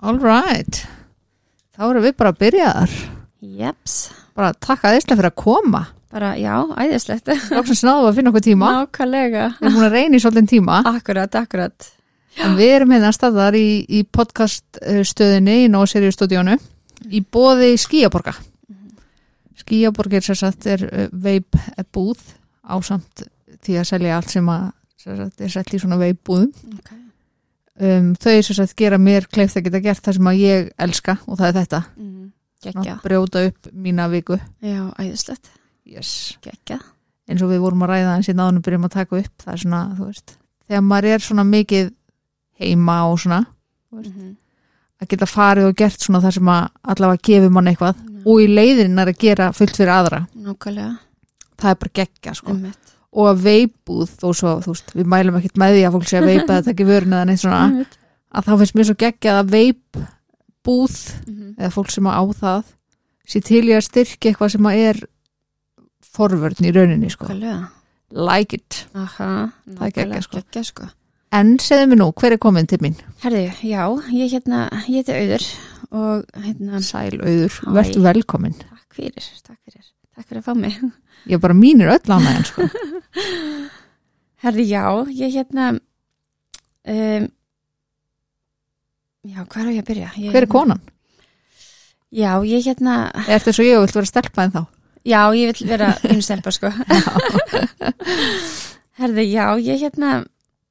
All right. Þá erum við bara að byrja þar. Jeps, Bara takka þesslega fyrir að koma. bara já, æðislegt Lóksins náðu að finna okkur tíma. Nákvæmlega Við erum búin að reyna í svolítið tíma. Akkurat, akkurat En við erum hérna staðar í, í podcaststöðinni í Nóseríu stúdíónu í bóði Skíaborga. Skíaborgir sem sagt er uh, veip búð ásamt því að selja allt sem að sem sagt, er sett í svona veip búðum. okay. Um, þau sem sagt gera mér kleift að geta gert það sem að ég elska og það er þetta. mm. Gekja, Brjóta upp mína viku. já, æðislegt Yes. Eins og við vorum að ræða eins í náðunum byrjum að taka upp það er svona, þú veist, þegar maður er svona mikið heima og svona mm -hmm. að geta farið og gert svona það sem að allavega gefur mann eitthvað og í leiðin er að gera fullt fyrir aðra Nákvæmlega, það er bara geggja sko ummitt og að veipbúð þó svo, þú veist, við mælum ekkert með því að fólk sé að veipa þetta ekki vörun eða neitt svona að þá finnst mér svo geggja að veipbúð Mhm. eða fólk sem á það sé til í að styrkja eitthvað sem að er forvörn í rauninni sko like it Aha, Það geggjað, sko. Gekja, sko en segðu mér nú, hver er komin til mín? Herðu, já, ég hérna, ég heiti Auður og hérna, Sæl auður, verður velkomin takk fyrir, takk fyrir, takk fyrir að fá mig. Ég bara mínir öll ánægjan sko Herðu, já, ég hérna, um, já, hvað er ég að byrja? Ég, hver er konan? Já, ég hérna, Er þetta svo ég og vilt vera stelpa en þá? já, ég vil vera unnselpa, sko. Herðu, já, ég hérna,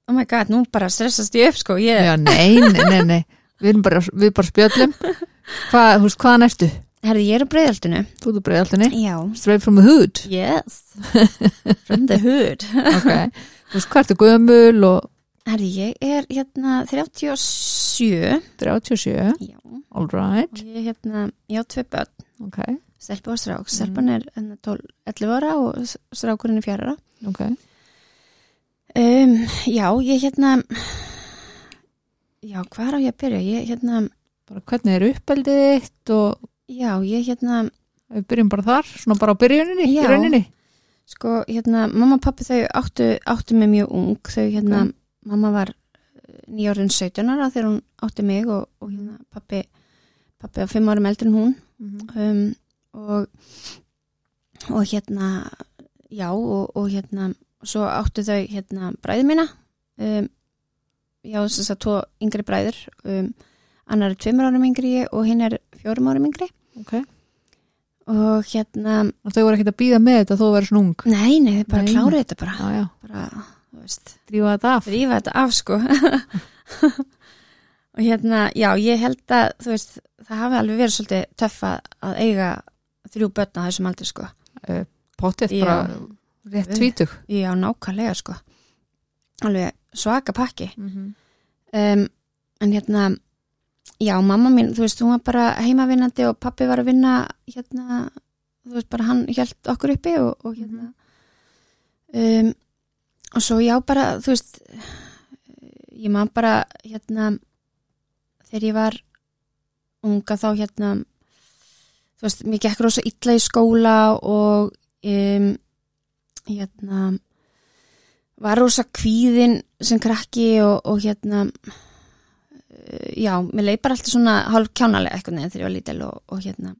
oh my god, nú bara stressast ég upp, sko, ég, Já, nei, nei, nei, nei. Við, bara, við bara spjöllum þú veist, hvaðan ertu? Herðu, ég er á breyðaldinu. Þú ert breyðaltinni Já, Straight from the hood yes, from the hood. okay. Þú veist, hvað ertu gömul og Herðu, ég er hérna 37, 37 já, All right og ég hérna, ég á tvö börn. okay. Stelpa og strák. Stelpan er enn 12, 11 ára og strákurinn er 4 ára. ok Um, já, ég hérna, já, hvað er á ég að byrja? Ég hérna, bara hvernig er uppeldið þitt og já, ég hérna, við byrjum bara þar, svona bara á byrjuninni Já. rauninni sko, hérna, mamma og pappi þau áttu, áttu mig mjög ung. Þau hérna, Ok. mamma var nýjárinn 17 ára þegar hún átti mig og, og hérna, pappi, pappi var 5 árum eldri en hún. um, og og hérna já og, og hérna svo áttu þau hérna bræði mína um, já þess að tvo yngri bræður um, annar er tveimur árum yngri og hinn er fjórum árum yngri ok. Og hérna, og þau voru ekkert að býða með þetta þó að vera svona ung? Nei, nei, þau bara kláru þetta bara, já, já, bara, drífa þetta af. Rífa þetta af sko. Og hérna, já, ég held að þú veist, það hafi alveg verið svolítið töff að eiga þrjú börn á þessum aldrei sko. Pottið Já. bara rétt tvítug. Já, nákvæmlega sko. Alveg svaka pakki. Mm -hmm. um, en hérna já, mamma mín, þú veist, hún var bara heimavinnandi og pappi var að vinna hérna, þú veist, bara hann hjælt okkur uppi og, og hérna um, og svo já, bara, þú veist ég man bara hérna þegar ég var unga þá hérna þú veist, mér gekk rosa illa í skóla og um, hérna var rosa kvíðin sem krakki og, og hérna já, mér leið bara alltaf svona hálf kjánalega eitthvað neðan þegar ég var lítil og, og hérna.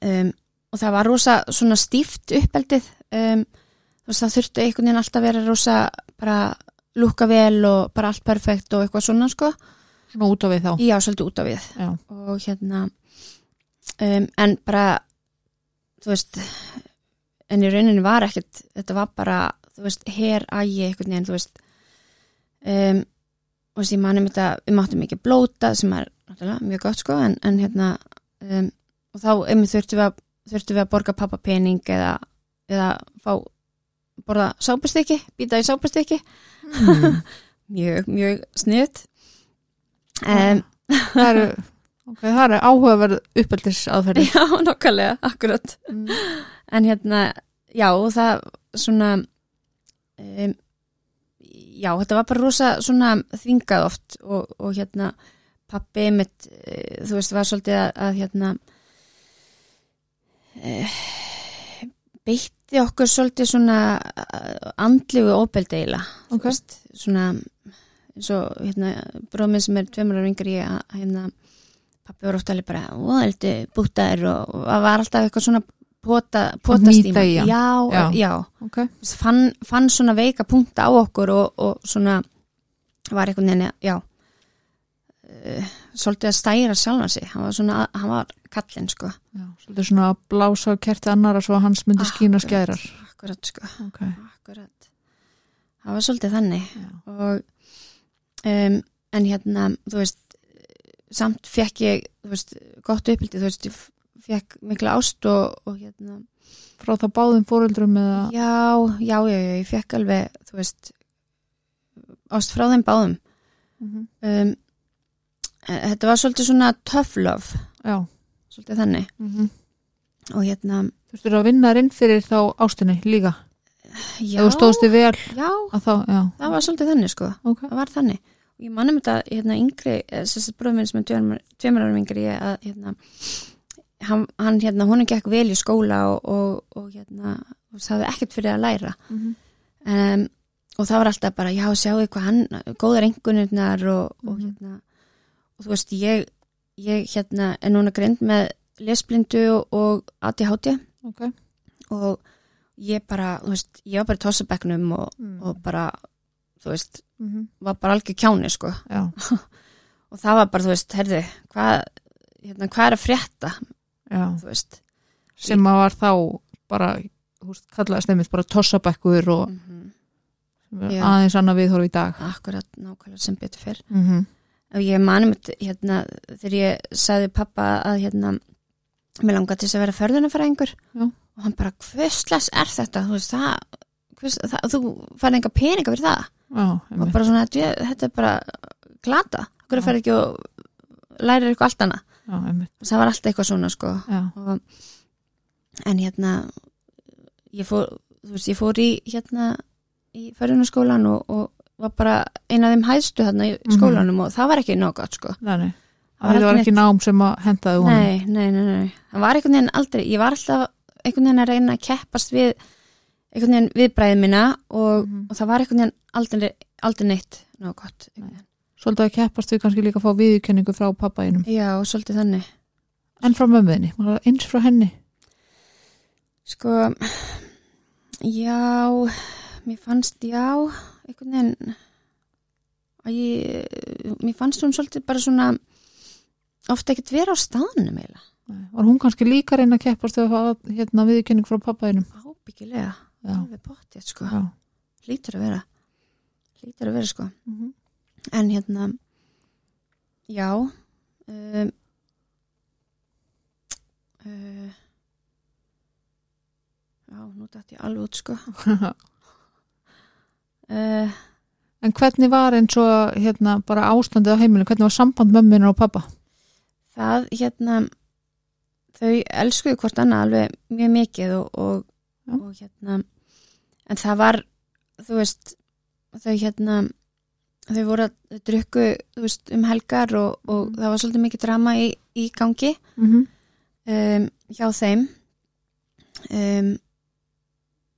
Um, og það var rosa svona stíft uppeldið um, það þurfti einhvern veginn alltaf að vera rosa bara lúka vel og bara allt perfekt og eitthvað svona sko. Svona út á við þá. Já, svolítið út á við. Já, og hérna um, en bara þú veist en í rauninni var ekkert þetta var bara, þú veist, her ægi einhvern veginn, þú veist. Um, og veist, ég manum þetta við máttum ekki blóta sem er náttúrulega mjög gott sko, en, en hérna um, og þá einmitt þurftum við við að borga pappa pening eða, eða fá borða sápustykki, býta í sápustykki. Mm. mjög, mjög sniðt um, það eru ok, það eru áhugaverð uppeldis aðferði Já, nokkulega, akkurat. Mm. en hérna, já, það svona um, já, þetta var bara rosa svona þvingað oft og, og hérna pappi mitt, uh, þú veist, var svolítið að, að hérna uh, beitti okkur svolítið svona uh, andlegu óbeldeila Ok. veist, svona eins og hérna, bróðminn sem er tveimur ára yngri ég að hérna, pappi var ofta alveg bara óældi bútaðir og, og það var alltaf eitthvað svona pota, potast hnýta í hann. já, já, Já. já. ok, Þú veist, fann, fann svona veika punkta á okkur og, og svona var einhvern veginn, já uh, svolítið að stæra sjálfan sig. Hann var svona, hann var kallinn sko. Já, svolítið svona að blása á kerti annara svo að hans myndi Akkurat. skærar. akkurat sko, ok, akkurat. Það var svolítið þannig. Og um, en hérna, þú veist samt fekk ég, þú veist gott uppildi, þú veist, ég fekk mikla ást og, og hérna frá það báðum fóreldrum eða? Já, já, já, já, ég fekk alveg þú veist ást frá þeim báðum. Mhm. um, eh, þetta var svolítið svona tough love. Já, svolítið þannig. Mhm. Og hérna, Þú veist, að vinna inn fyrir þá ástinni líka. já, Ef þú stóðst þig vel já, að þá, já, það var svolítið þannig sko. Ok. það var þannig. Og ég manum þetta hérna yngri, þessi bróðum minn sem er tveimur árum yngri ég, að hérna hann, hann hérna, hún gekk vel í skóla og, og, og hérna og það hafði ekkert fyrir að læra Mhm. um, og það var alltaf bara, já, sjáu hvað hann, góðar engunirnar og, og Mhm. hérna og þú veist, ég, ég hérna er núna grind með lesblindu og, ADHD Ok. og ég bara, þú veist, ég var bara í tossabekknum og, Mm. og bara, þú veist Mhm. var bara algjör kjáni, sko Já, og það var bara, þú veist, herðu hvað, hérna, hvað er að frétta Sem að var þá bara, þú veist, kallaðist nefnist bara tossabekkur og mm -hmm. aðeins annað viðhorf í dag. akkurat nákvæmlega sem betur fyrr Mhm. og ég manum hérna, þegar ég sagði pappa að hérna, mér langar til þess að vera förðunafræðingur og hann bara, hvers er þetta? Þú veist, það, hvers, það þú færði enga peninga fyrir það. Já, og bara svona, þetta þetta er bara glata, hverju færði ekki og lærir eitthvað allt annað Já, það var alltaf eitthvað svona sko og, en hérna ég fór, veist, ég fór í hérna í förðunaskólan og, og var bara eina af þeim hæðstu hérna í Mhm. skólanum og það var ekki gott sko nei, nei. Það var var ekki nám sem að hendaði honum. Nei, nei, nei, nei. Það var einhvern veginn aldrei, ég var alltaf einhvern veginn að reyna að keppast við einhvern veginn viðbræðið mína og, Mhm. og það var einhvern veginn aldrei, aldrei neitt nóg gott. Nei. Svolítið að keppast við kannski líka að fá viðurkenningu frá pappa einum. Já, svolítið þannig. En frá mömmuðinni, eins frá henni. Sko, já, mér fannst, já, einhvern veginn að ég, mér fannst hún svolítið bara svona ofta ekkert vera á staðnum eiginlega. Var hún kannski líka reyna að keppast við að fá hérna, viðurkenningu frá pappa einum? Ábyggilega, Já, alveg pottið, sko. já. Lítur að vera. Lítur að vera, sko. Mhm. En hérna já um, uh, já, nú dætti ég alveg út sko. Uh, En hvernig var eins og hérna bara ástandið á heimilinu, hvernig var samband mömmunar og pappa? það hérna þau elskuðu hvort annað alveg mjög mikið og, og, og hérna en það var þú veist þau hérna þau voru að drukku veist, um helgar og, og Mhm. það var svolítið mikið drama í, í gangi Mm -hmm. um, hjá þeim um,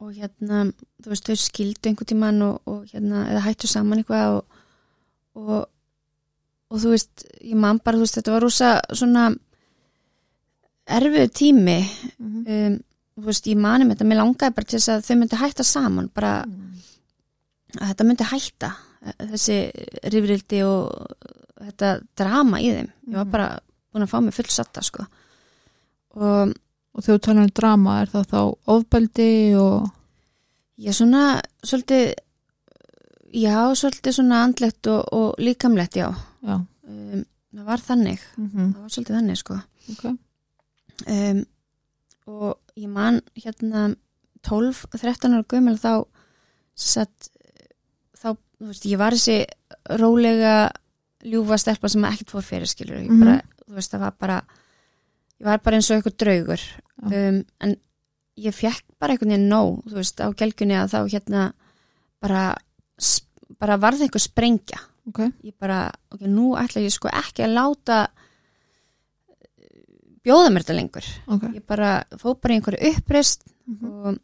og hérna þú veist, þau skildu einhvern tímann og, og hérna, eða hættu saman eitthvað og, og, og þú veist, ég man bara, þú veist, þetta var rosa svona erfið tími Mhm. um, þú veist, ég mani með þetta, mér langaði bara til þess að þau myndi hætta saman, bara að þetta myndi hætta þessi rifrildi og þetta drama í þeim ég var Mhm. bara búin að fá mig fullsatta sko. og Og þegar þú talar um drama, er það þá ofbeldi og... ég svona svolítið já, svolítið svona andlegt og, og líkamlegt, já Já, um, það var þannig mm það var svolítið þannig, sko ok. um, og ég man hérna 12-13 ára gömul þá satt, veist, ég var þessi rólega ljúfa stelpa sem ekkert fór fyrir skilur ég Mhm. bara, þú veist, það var bara ég var bara eins og eitthvað draugur um, en ég fekk bara einhvern veginn nóg, þú veist, á gelgunni að þá hérna bara bara varð einhver sprengja Ok, ég bara, ok, nú ætla ég sko ekki að láta bjóða mér þetta lengur ok. ég bara fóð bara einhverju uppreist Mhm. og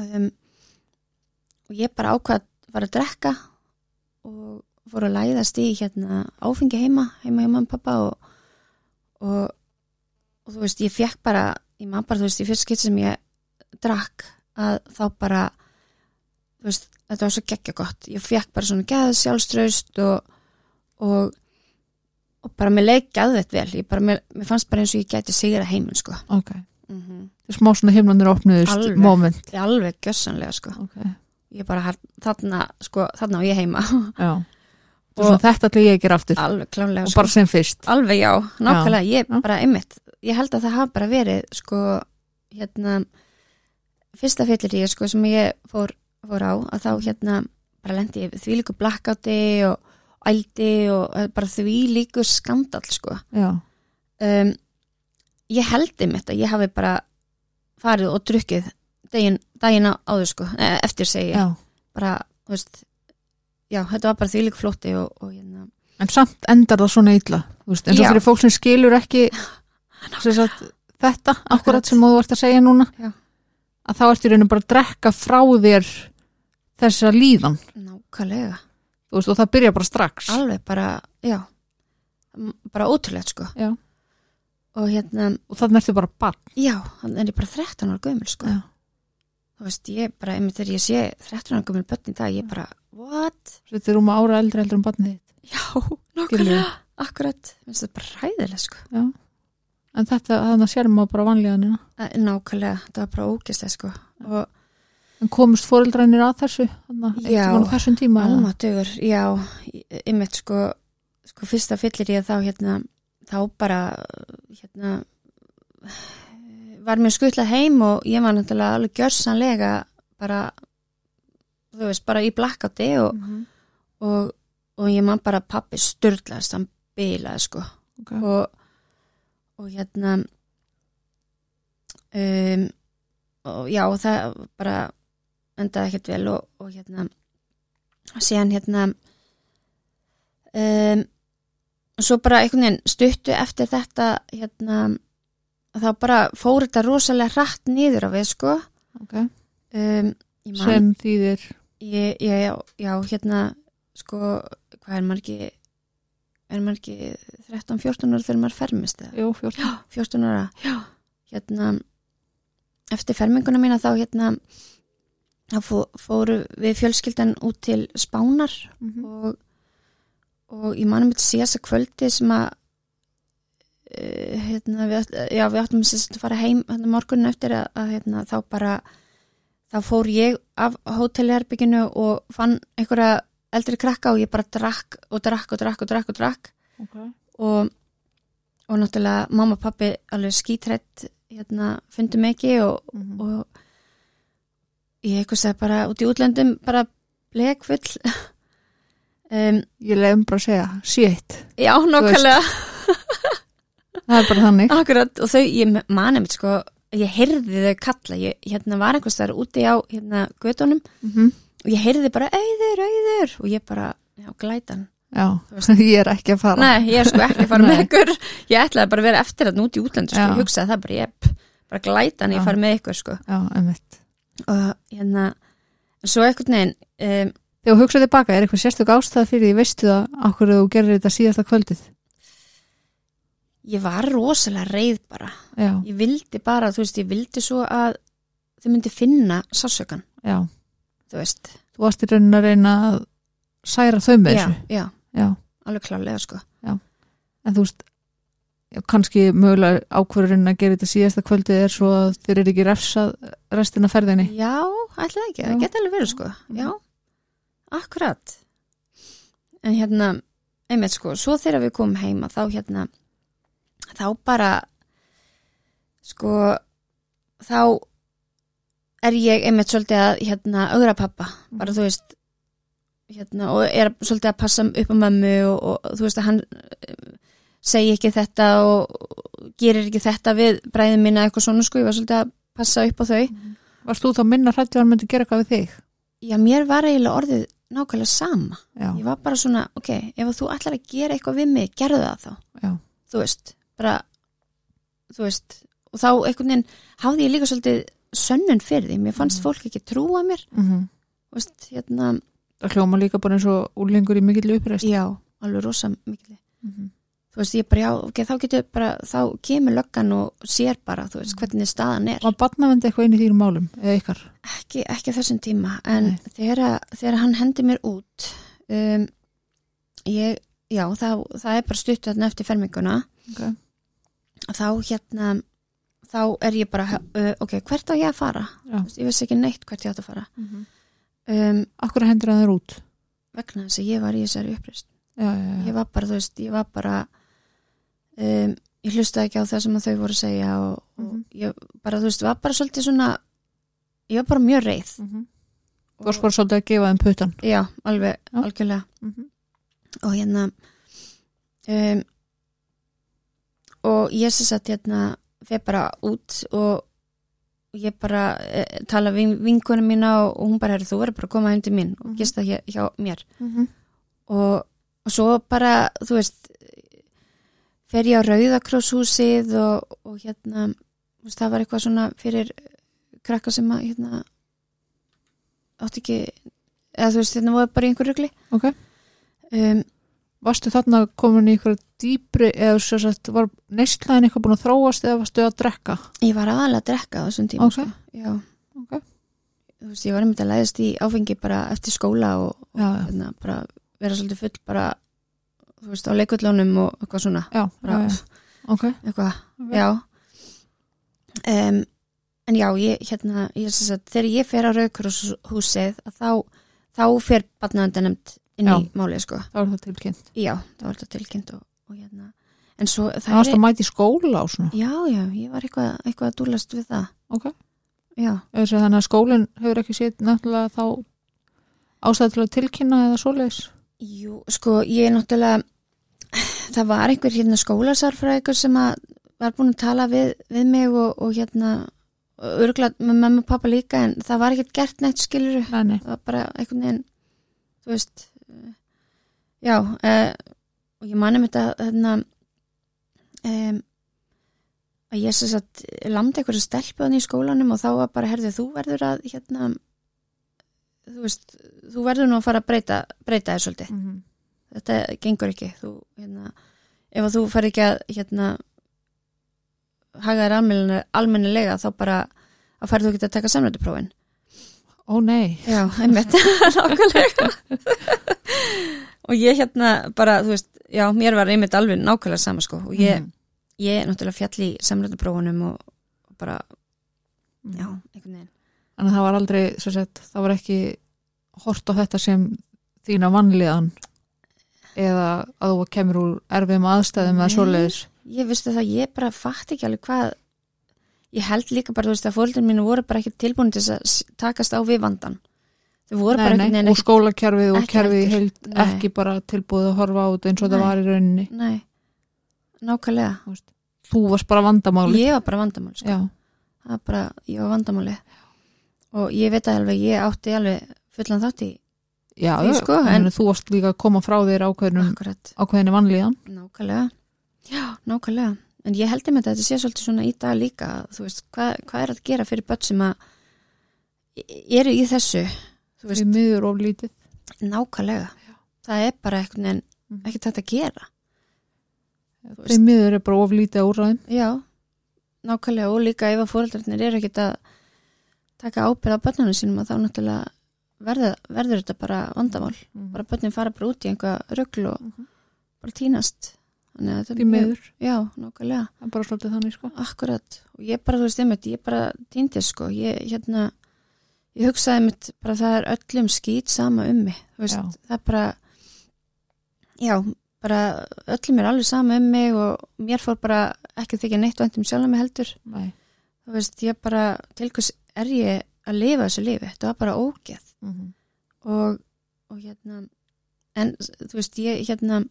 um, og ég bara ákvað að fara að drekka og fór að læðast í hérna áfengi heima, heima hjá mamma og pappa og, og, og þú veist, ég fekk bara, ég maður bara, þú veist, í fyrst skitt sem ég drakk að þá bara, þú veist, þetta var svo geggja gott. Ég fekk bara svona geðað sjálfströst og, og, og bara mér leik geðvett vel. Ég bara, mér, mér fannst bara eins og ég gæti sigra heiminn, sko. ok, Mm -hmm. smá svona himnanir opnuðust Alveg. moment Ég alveg gjössanlega, sko. ok, Ég bara, þarna, sko, þarna á ég heima. já. Og svona, þetta ætla ég að gera aftur. Alveg klálega, og sko. bara sem fyrst. Alveg já, nákvæmlega, ég já. bara einmitt, ég held að það hafa bara verið sko, hérna fyrsta fyllir ég sko sem ég fór, fór á, að þá hérna bara lendi ég því líku blackouti og ældi og eh, bara því líku skandal sko. Um, ég held einmitt að ég hafi bara farið og drukkið daginn, daginn áður sko, eh, eftir já. Bara, þú veist já, þetta var bara því líku flótti og, og hérna. En samt endar það svona illa veist, og Já. fyrir fólk sem skilur ekki sem sagt, þetta akkurat. sem þú ert að segja núna Já. að þá ertu í rauninu bara að drekka frá þér þessa líðan. Nákvæmlega. Veist, og það byrja bara strax. Alveg bara, já. Bara ótrúlegt sko. Já. og hérna, og þannig ertu bara barn. Já, hann er ég bara 13 ára gömul sko. Já. Þú veist, ég bara, einmitt þegar ég sé 13 ára gömul börn í dag, ég bara, what? þetta er rúma ára eldri heldur um barnið þitt já, nákvæmlega akkurat, þetta bara ræðilega sko já. en þetta, þannig að sér maður bara vanlíðanina nákvæmlega, þetta var bara ógislega sko og en komust fóreldrarnir að þessu Já. á þessum tíma eða? almatugur, já einmitt sko, sko fyrsta fyllir ég þá hérna, þá bara hérna var mér skutlað heim og ég var náttúrulega alveg gjörsanlega bara þú veist, bara í blackouti og, Mhm. og, og ég man bara pappi styrlaðist, hann bilaði sko Ok. og, og hérna um, og já og það bara endaði ekkert vel og, og hérna síðan hérna um, svo bara einhvern veginn stuttu eftir þetta hérna þá bara fór þetta rosalega hratt niður á við sko Ok. um, sem þýðir ég, ég, já, já hérna sko, hvað er margi er margi 13-14 ára þegar maður fermist eða jú, 14 14 ára já. hérna eftir ferminguna mína þá hérna þá fó- fóru við fjölskyldan út til Spánar Mhm. og, og ég manum þetta síðast að kvöldi sem að hérna, við, já, við áttum að fara heim hérna, morgunin eftir að, að hérna, þá bara þá fór ég af hótelherbygginu og fann einhverja eldri krakka og ég bara drakk og drakk og drakk og drakk og drakk. Okay. og, og náttúrulega mamma og pappi alveg skítrætt hérna, fundu mig ekki og, Mhm. og ég eitthvað segði bara út í útlöndum bara blekfull. Um, ég leiðum bara að segja shit, já, nákvæmlega það er bara þannig. Akkurat og þau, ég mani mitt sko ég heyrði þau kalla, ég hérna var einhvers þar úti á hérna gödunum mm og ég heyrði bara auður, auður. Og ég bara, já, glætan. Já, ég er ekki að fara. Nei, ég er sko ekki að fara með ykkur. Ég ætlaði bara að vera eftir þetta út í útlendu sko. Ég hugsaði það bara, ég bara glætan ég fara með ykkur sko. já, einmitt. Og hérna svo einhvern veginn um, þegar hugsaði tilbaka, er eitthvað sérstök ástæða fyrir því? Veistu það, okkur þú gerir þetta síðasta kvöldið ég var rosalega reið bara. Já, ég vildi bara, þú veist, ég vildi svo að þau myndi finna sásökan já, þú veist. Þú varst í raunin að reyna að særa þau með já, þessu. Já, já, alveg klálega sko. En þú veist kannski mögulega ákvörðurinn að gera þetta síðasta kvöldið er svo að þeir eru ekki refsað restina ferðinni. Já, ætlaði ekki, það geti alveg verið sko. Já, akkurat en hérna einmitt sko, svo þegar við komum heima þá hérna þá bara sko þá er ég einmitt svolítið að hérna augra pappa, bara þú veist hérna og er svolítið að passa upp á mömmu og, og þú veist að hann eh, segi ekki þetta og gerir ekki þetta við bræðin mína eitthvað svona sko, ég var svolítið að passa upp á þau. Varst þú þá minna hrættið að hann myndi gera eitthvað við þig? Já, mér var eiginlega orðið nákvæmlega sama. Já, ég var bara svona, ok, ef þú ætlar að gera eitthvað við mig, gerðu það þá. Já, þú veist, bara þú veist, og þá einhvern veginn hafði ég líka svolítið sönnun fyrir því. Mér fannst Mhm. fólk ekki trúa mér. Mm þú veist, hérna það hljóma líka bara eins og úlingur í mikill uppreist já, alveg rosa mikil mm -hmm. þú veist, ég bara, já, ok, þá getur bara þá kemur löggan og sér bara þú veist, hvernig staðan er. Var barnavendi eitthvað inn í þínum málum eða ykkar? ekki, ekki þessum tíma en þegar, þegar hann hendi mér út um, ég, já, það, það er bara stutt eftir ferminguna. Okay. Þá hérna þá er ég bara, uh, ok, hvert á ég að fara Já. Veist, ég vissi ekki neitt hvert ég átt að fara Mm -hmm. um, Akkur hendur hann þér út? vegna þess að ég var í þessari upprist Já, já, já. ég var bara, þú veist, ég var bara um, ég hlustaði ekki á það sem þau voru að segja og, og Mhm. ég bara, þú veist, var bara svolítið svona ég var bara mjög reið Mm -hmm. Þú varst bara svolítið að gefa þeim puttan já, alveg, Já. algjörlega mm -hmm. og hérna um, og ég sem sagt hérna fer bara út og ég bara e, tala við vinkunum mína og, og hún bara, "Heyrðu, þú verður bara að koma heim til mín og Mhm. gista hjá, hjá mér Mm -hmm. og, og svo bara, þú veist fer ég á Rauðakróshúsið og, og hérna veist, það var eitthvað svona fyrir krakka sem að hérna átti ekki eða þú veist, hérna voru bara einhver rugli Ok. um, Varstu þarna komin í ykkur dýpri eða sagt, var neistlæðin eitthvað búin að þróast eða varstu að drekka? Ég var aðalega að drekka á þessum tíma Ok. sko. Já, Ok. þú veist, ég var einmitt að læðast í áfengi bara eftir skóla og, og Já, hérna, bara vera svolítið full bara þú veist, á leikullónum og eitthvað svona Já, bara, já, já. Ok. eitthvað, já um, en já, ég hérna, ég sem sagt, þegar ég fer á Rauðkurshúsið þá, þá fer batnaðandanemt inn í Já. málið, sko Það var það tilkynnt. já, það var þetta tilkynnt og, og hérna en svo, Það það varst að mæti skóla og svona. já, já, ég var eitthvað, eitthvað að dúlast við það Ok. já, svo þannig að skólinn hefur ekki sétt náttúrulega þá ástæð til að tilkynna eða svoleiðis. Jú, sko, ég er náttúrulega það var einhver hérna skólasarfræðingur sem að var búin að tala við, við mig og, og hérna örgulega með mamma og pappa líka en það var ekkert gert neitt skiluru Nei, nei. það var bara einhvern veginn þú veist já, uh, og ég mani með þetta hérna um, að ég sem sagt landi einhverju stelpu þannig í skólanum og þá var bara, herðu, þú verður að hérna þú veist, þú verður nú að fara að breyta breyta þér svolítið. Mm -hmm. þetta gengur ekki. Þú, hérna, ef þú fer ekki að hérna haga þér almennilega þá bara að færðu ekki að taka samrættuprófin Ó nei. já, einmitt nákvæmlega og ég hérna bara, þú veist, já, mér var einmitt alveg nákvæmlega sama sko og ég, Mhm. ég náttúrulega fjall í samrættuprófunum og, og bara, Mhm. já, einhvern veginn að það var aldrei, svo sett, það var ekki hort á þetta sem þína vannlegan eða að þú kemur úr erfiðum aðstæðum eða svoleiðis. ég vistu það, ég bara fatt ekki alveg hvað ég held líka bara, þú veist, að fólkinn mínu voru bara ekki tilbúin til að takast á við vandan þau voru bara Nei, nei, veginn og skólakerfið og ekki kerfið Nei. ekki bara tilbúið að horfa á þetta eins og það Nei. var í rauninni. nei, nákvæmlega þú varst bara vandamáli. ég var bara vandamál, sko það var bara, ég var vandamáli og ég veit að alveg, ég átti alveg fullan þátt í já, Því, sko, en, en- þú varst líka að koma frá þér ákveðnum, akkurat, ákveðinni vannlegan. nákvæmlega já, nákvæmlega en ég held einmitt að þetta sé svolítið svona í dag líka þú veist, hvað, hvað er að gera fyrir börn sem að eru í þessu þú veist, miður of lítið. nákvæmlega. Það er bara eitthvað en ekki þetta að gera. Því miður er bara of lítið að úrræðum. já, nákvæmlega. Og líka ef að fóreldrarnir eru ekkit að taka ábyrð á börnunum sínum að þá náttúrulega verður, verður þetta bara vandamál. Bara börnin fara bara út í einhvað röggl og Mhm. bara týnast Því miður, já, nákvæmlega, það er bara svolítið þannig sko. akkurat og ég bara, þú veist, einmitt, ég bara týndist sko, ég, hérna ég hugsaði einmitt, bara það er öllum skýt sama um mig, þú veist, Já. það er bara já, bara öllum er alveg sama um mig og mér fór bara ekki þykja neitt vænt um sjálf mig heldur, Nei. þú veist, ég bara til hvers er ég að lifa þessu lifi þetta var bara ógeð Mm -hmm. og, og hérna en þú veist, ég hérna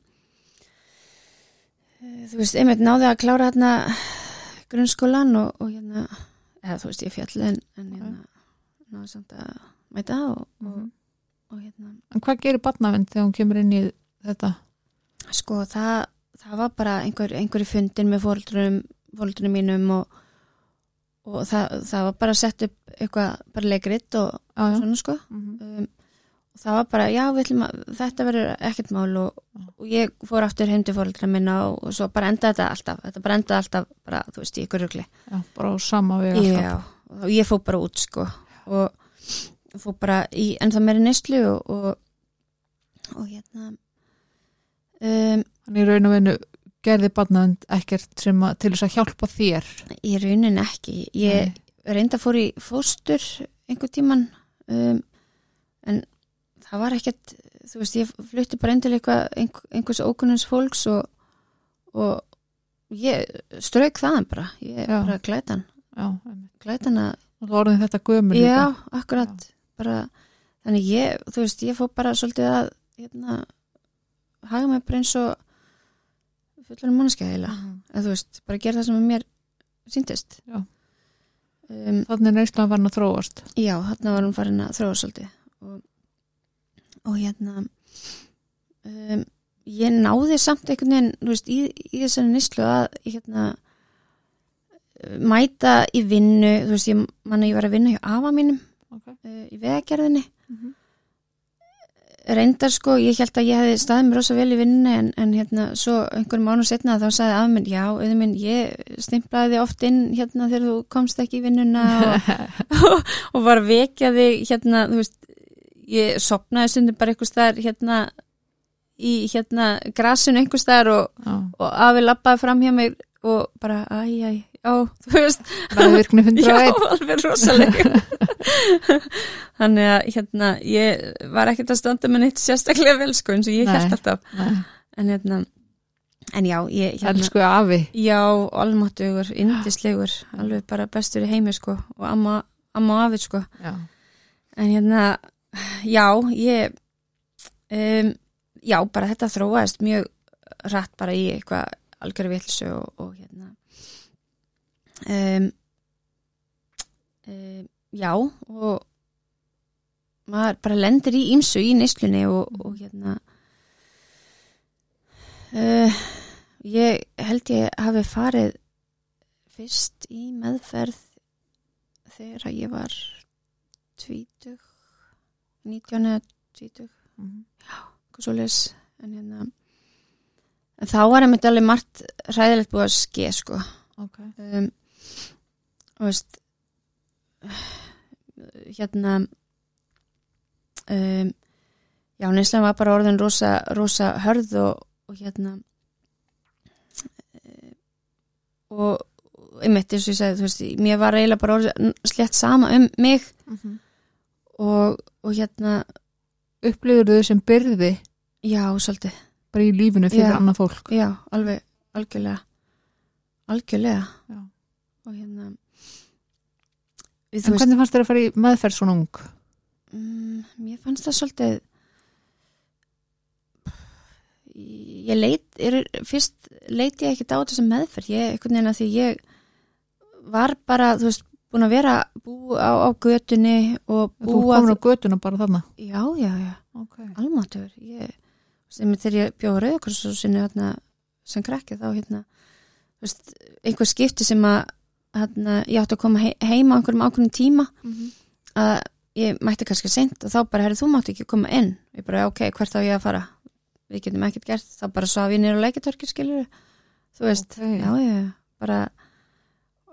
þú veist, einmitt náði að klára hérna grunnskólan og, og hérna eða þú veist, ég fjall en, en hérna náði samt að mæta og, og, og hérna En hvað gerir barnavind þegar hún kemur inn í þetta? sko, það, það var bara einhver, einhverju fundin með fóruldrunum mínum og, og það, það var bara sett upp eitthvað, bara leikrit og já. svona sko Mm -hmm. um, það var bara, já, að þetta verður ekkert mál og, og ég fór aftur heim til fóreldra minna og, og svo bara endaði þetta alltaf, þetta bara endaði alltaf bara, þú veist, í ykkur rugli Já, bara á sama veg alltaf. Já, og ég fór bara út sko og fór bara í ennþá meiri neyslu og, og, og hérna um, Þannig raun og veinu gerði barnaðund ekkert sem að, til þess að hjálpa þér. í raunin ekki ég reynda fór í fóstur einhver tíman um, en það var ekkert þú veist, ég flutti bara endilega eitthvað einhver, einhvers ókunnins fólks og, og ég strauk þaðan bara, ég Já. bara glætan Já, glætan að og það orðin þetta gömur Já, akkurat. Bara, þannig ég, þú veist, ég fór bara svolítið að hérna, haga mig bara eins og fullan mannskja heila, Mhm. eða þú veist bara gera það sem mér síndist Já. um, Þannig er neyslan farin að þróast. Já, þarna var hún farin að þróa svolítið. Og, og hérna um, ég náði samt einhvern veginn, þú veist, í, í þessari nýslu að hérna mæta í vinnu, þú veist, ég manna ég var að vinna hjá afa mínum Ok. uh, í vegagerðinni Mhm. reyndar sko, ég held að ég hefði staðið mér rosa vel í vinnu en, en hérna svo einhverjum mánu setna þá sagði af minn, já, auðvitað minn, ég stimplaði þig oft inn hérna þegar þú komst ekki í vinnuna og, og var að vekja þig hérna, þú veist ég sopnaði stundum bara einhvers staðar hérna í hérna grasinu einhvers staðar og, og afi lappaði fram hjá mér og bara, æj, æj, já, þú veist ræðvirkni 101. Já, alveg rosalega Þannig að hérna ég var ekkert að standa með neitt sérstaklega vel sko eins og ég held alltaf Nei, en hérna en já, ég hérna Elsku afi. já, almáttugur, indislegur alveg bara bestur í heimi sko og amma, amma afi sko Já. en hérna, já ég um, já, bara þetta þróaðist mjög rætt bara í eitthvað algjörðu vilsu og, og hérna um, um, já og maður bara lendir í ímsu í neyslunni og, og hérna uh, ég held ég hafi farið fyrst í meðferð þegar ég var tvítug 19 eða tvítug Mhm. eitthvað svoleiðis en hérna en þá var einmitt alveg margt hræðilegt búið að ske sko Ok. um, og veist hérna um, já, neyslan var bara orðin rosa, rosa hörð og, og hérna eh, og einmitt eins og ég sagði, þú veist, mér var eiginlega bara orðin slett sama um mig Mhm. og, og hérna Upplifur þau sem byrði já, svolítið, bara í lífinu fyrir Já. annað fólk? já, alveg algjörlega algjörlega Já. og hérna En veist, hvernig fannst þér að fara í meðferð svona ung? mm, mér fannst það svolítið ég leit er, fyrst leit ég ekki á þessu meðferð ég, veginn að því ég var bara, þú veist, búin að vera bú á, á götunni og Þú búa komin á götuna bara þarna? já, já, já, Ok. almáttur ég, sem þegar ég bjóða rauðakursusinu hérna, sem krakki þá hérna, þú veist, einhver skipti sem að hérna, ég átti að koma he heima á einhverjum ákveðnum tíma Mhm. að ég mætti kannski seint og þá bara, herri, þú mátti ekki koma inn ég bara, ok, hvert á ég að fara við getum ekkert gert, þá bara svaf ég nýra á leikitörki skilur, þú veist Ok. já, já, bara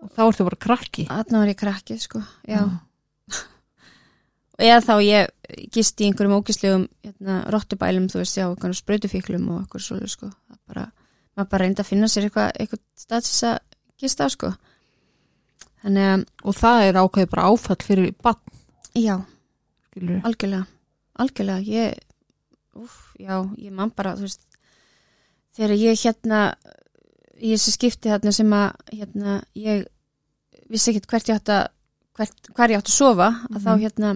Og þá ertu bara krakki? aðna var ég krakki, sko, já. Eða þá ég gist í einhverjum ógislegum hérna, rottubælum, þú veist, já, einhverjum sprautufíklum og eitthvað svolítið, sko. Bara, maður bara reyndi að finna sér eitthvað, eitthvað stað til þess að gista sko. Þannig að, Og það er ákveðið bara áfall fyrir bann, já, skilur algjörlega. Algjörlega, ég úf, já, ég man bara, þú veist þegar ég hérna í þessi skipti þarna sem að hérna, ég vissi ekkert hvert ég átt að hvert, hvar ég átt að sofa að þá Mhm. hérna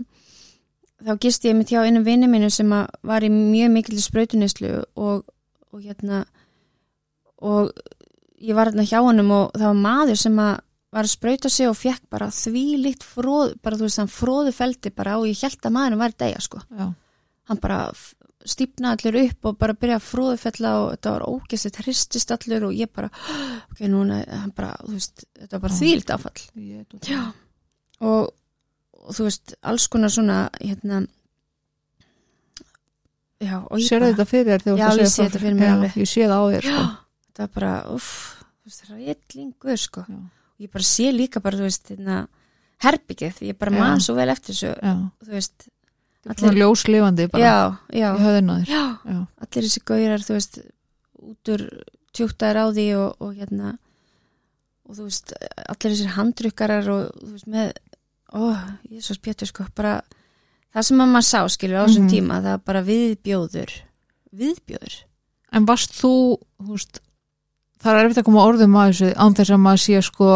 þá gist ég mitt hjá einum vinni mínu sem var í mjög mikil sprautunislu og, og hérna og ég var hérna hjá honum og það var maður sem að var að sprauta sig og fekk bara því líkt fróð, bara þú veist hann fróðu feldi bara og ég held að maðurinn var degja sko Já. hann bara stípnaði allir upp og bara byrjaði að fróðufella og þetta var ógæst, hristist allir og ég bara, ok, núna bara, veist, þetta var bara Já. þvílt áfall Já. og, og þú veist, alls konar svona hérna já, og ég bara, þetta fyrir þér Já, ég sé þetta fyrir mér Já, alveg. Ég sé það á þér sko. það var bara, uff það er eitthlingur, sko Já. ég bara sé líka bara, þú veist, hérna herbyggið, ég bara man svo vel eftir þessu þú veist, svona ljóslifandi bara já, já, í Já, allir þessi gaurar, þú veist út úr tjúktaðir á því og, og hérna og þú veist, allir þessir handrukkarar og þú veist, með ó, ég er svo spjötur sko, bara það sem að maður sá, skilur, á þessum Mhm. tíma það er bara viðbjóður. Viðbjóður, En varst þú, þú veist, það er erfitt að koma orðum að þessu án þess að maður sé sko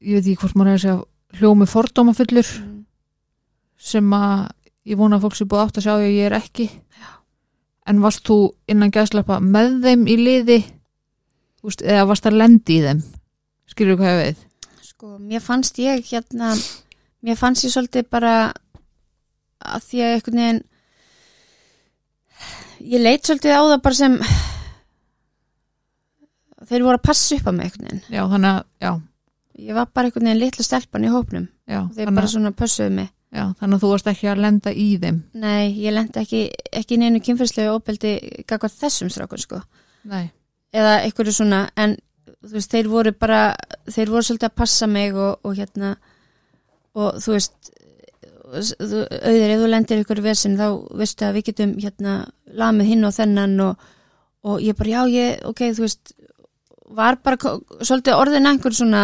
ég veit ekki hvort maður er að segja hljómi fordómafullur mm. sem að ég vona að fólk sé búið átt að sjá því að ég er ekki. Já. en varst þú innan gæðslepa með þeim í liði? Þú veist, eða varst að lendi í þeim? Skilur hvað ég veið sko, mér fannst ég hérna, mér fannst ég svolítið bara að því að einhvern veginn ég leit svolítið á það bara sem þeir voru að passa upp á mig einhvern veginn. Já, þannig að, já, ég var bara einhvern veginn litla stelpan í hópnum. Já, þeir bara svona pössuðu mig. Já þannig að þú varst ekki að lenda í þeim. Nei, ég lendi ekki, ekki neinu kynferðslegu óbeldi gagvað þessum strákun sko. Eða einhverju svona en veist, þeir voru bara þeir voru svolítið að passa mig og, og hérna og þú veist auðvitað ef þú lendir ykkur vesin þá veistu að við getum hérna lamið hinn og þennan og, og ég bara já ég, ok, þú veist var bara svolítið orðin einhver svona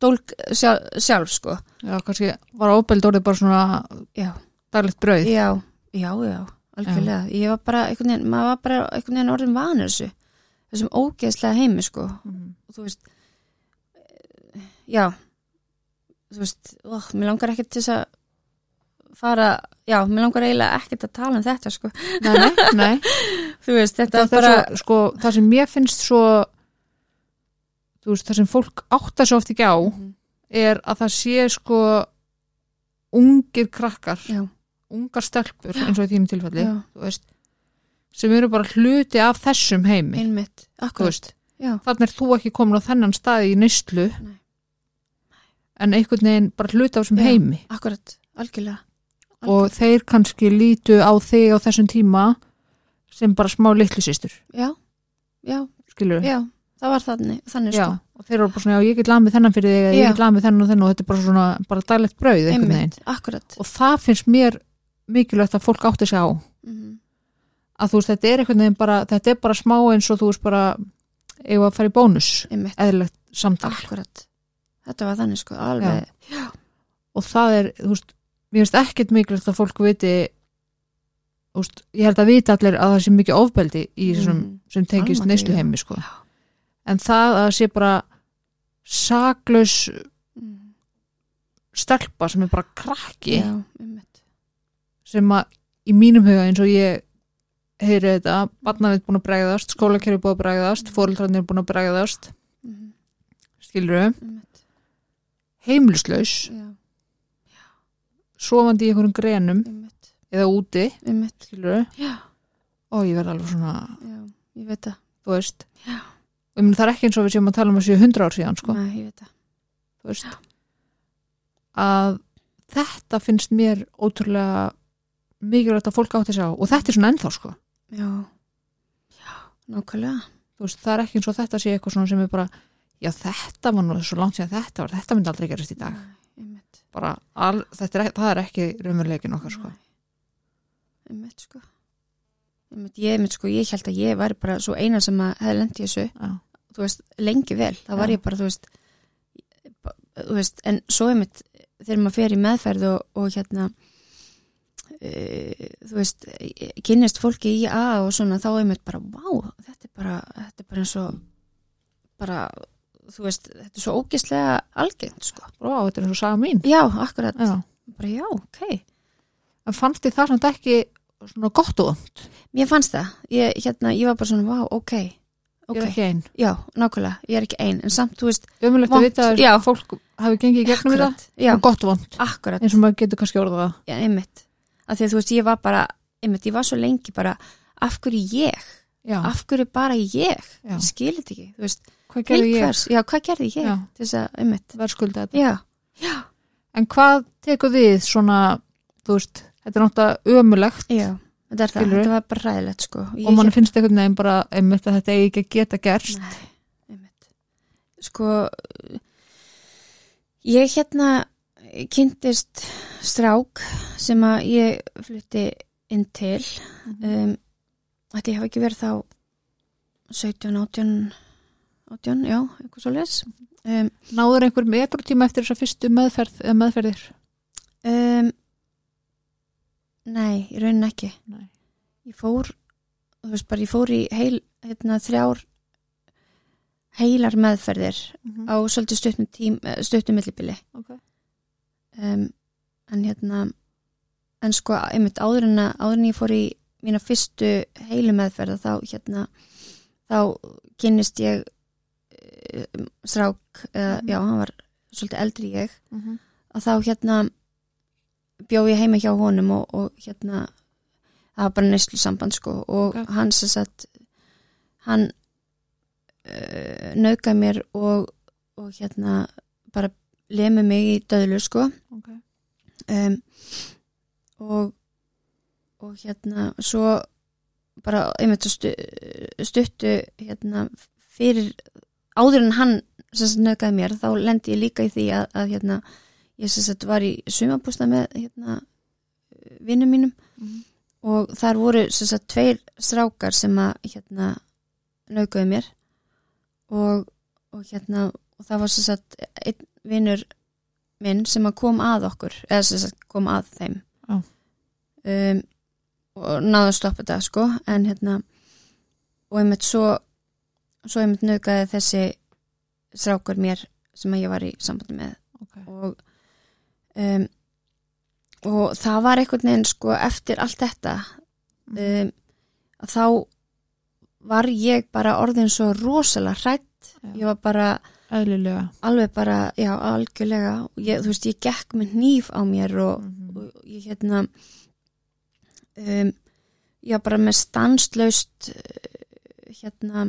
dólk sjálf, sjálf sko. Já, kannski var óbeld orðið bara svona já, daglegt brauð. Já, já, já algjörlega, ég var bara einhvern veginn, maður var bara einhvern veginn orðin vanur þessu þessum ógeðslega heimi sko. Mhm. og þú veist eh, já þú veist, ó, mér langar ekkert til þess að fara, já, mér langar eiginlega ekkert að tala um þetta sko. Nei, nei, nei. Þú veist, þetta það, bara svo, sko, það sem mér finnst svo þú veist, það sem fólk áttar svo oft ekki á Mhm. er að það sé sko ungir krakkar já, ungar stelpur eins og í þínum tilfelli veist, sem eru bara hluti af þessum heimi. Einmitt akkurat, þannig er þú ekki komin á þennan staði í Nei. en einhvern veginn bara hluti af þessum Já. heimi. akkurat, algjörlega. Og þeir kannski lítu á þig á þessum tíma sem bara smá litlu systur. Já, já, skilur já, það var þannig, þannig Já, sko. Og þeir eru bara svona, já, ég get lamið þennan fyrir þig eða Já. ég get lamið þennan og þennan og þetta er bara svona, bara daglegt brauð einhvern veginn. og það finnst mér mikilvægt að fólk átti sig á. Mm að þú veist, þetta er einhvern veginn bara þetta er bara smá eins og þú veist bara eigum að fara í bónus, eðlilegt samtal. Akkurat. Þetta var þannig sko, alveg. Og það er, þú veist, mér finnst ekkert mikilvægt að fólk viti þú veist, ég held að vita allir að það sé mikið ofbeldi í þessum Mm. sem tengist neysluheimi sko. En það að sé bara saklaus Mm. stelpa sem er bara krakki. Já, sem að í mínum huga eins og ég heyri þetta, barnaveit búin að bregðast skólakerfi búin að bregðast, fóreldrarnir búin að bregðast. Mm skilur við, einmitt, heimilislaus. Já, sofandi í einhverjum grenum einmitt. Eða úti, skilur já, og ég verð alveg svona, já, ég veit það. Þú veist. Já. Meni það er ekki eins og við séum að tala um að séu 100 ár síðan, sko, Nei, að þetta finnst mér ótrúlega mikilvægt að fólk átti sig á. Og þetta er svona ennþá, sko. Já, já, nákvæmlega. Veist, það er ekki eins og þetta sé eitthvað sem er bara, já þetta var nú svo langt sér þetta var, þetta myndi aldrei gerast í dag. Nei, bara, al, er, það er ekki raunveruleikin okkar sko. Einmitt sko. Einmitt, ég, einmitt sko, ég held að ég væri bara svo eina sem að hefði lent í þessu. Já, þú veist, lengi vel, þá var ég bara þú veist, þú veist en svo einmitt, þegar maður fer í meðferð og, og hérna e, þú veist kynnist fólki í A og svona þá einmitt bara, vá, þetta er bara þetta er bara eins og bara, þú veist, þetta er svo ógislega algengt, sko. Ó, þetta er eins og saga mín. Já, akkurat, já. bara já, ok. En fannst þið það samt ekki svona gott og vond, Mér fannst það, ég, hérna, ég var bara svona, vá, ok ég ok, er ekki einn já, nákvæmlega, ég er ekki ein en samt, þú veist, umulegt að vita að já. fólk hafi gengið í gegnum þetta. Og gott vond, akkurat. Eins og maður getur kannski orðað það. Já, einmitt, af því að þú veist, ég var bara einmitt, ég var svo lengi bara af hverju ég, já, af hverju bara ég? Já. ég skil þetta ekki, þú veist. Hvað gerði ég? hvers, já, hvað gerði ég þess að, einmitt, verðskulda þetta? Já. En hvað tekur við svona, þú veist, þetta er náttúrulega ömulegt já, þetta er það, þetta var bara ræðilegt sko. Ég og mann finnst einhvern veginn bara einmitt að þetta eigi ekki að geta gerst. Nei, einmitt. Sko ég hérna kynntist strák sem að ég flutti inn til. Um, ætli ég hafa ekki verið þá 17, 18 18, já, eitthvað svo les um, náður einhver metrotíma eftir þessa fyrstu meðferð meðferðir? Um, Nei, í raunin ekki Nei. ég fór þú veist bara, ég fór í heil hérna, þrjár heilar meðferðir á svolítið stuttum tím, eh, stuttum millibili okay. um, en hérna en sko, einmitt áður en að áður en ég fór í mína fyrstu heilu meðferða þá hérna þá kynnist ég um, strák, eða, Mhm. já, hann var svolítið eldri ég mm -hmm. að þá hérna bjó ég heima hjá honum og, og hérna það var bara neyslu samband sko og Ok. hann sem sagt hann uh, naukaði mér og, og hérna bara lemur mig í döðlu sko okay. um, og og hérna svo bara einmitt stu, stuttu hérna fyrir áður en hann sem nöðgæði mér þá lendi ég líka í því að, að hérna ég sem sagt var í sumabústa með hérna vinnum mínum Mhm. og þar voru sem sagt tveir strákar sem að hérna nöðgæði mér og, og hérna og það var sem sagt einn vinnur minn sem að kom að okkur eða sem sagt kom að þeim Já. um, og náðu að stoppa þetta sko en hérna og einmitt svo svo einmitt nöðgæði þessi strákur mér sem að ég var í sambandi með Okay. og um, og það var einhvern veginn sko eftir allt þetta um, að þá var ég bara orðin svo rosalega hrætt Já. ég var bara eðlilega alveg bara, já, algjörlega ég, þú veist, ég gekk með hníf á mér og, Mhm. og ég hérna um, var bara með stanslaust uh, hérna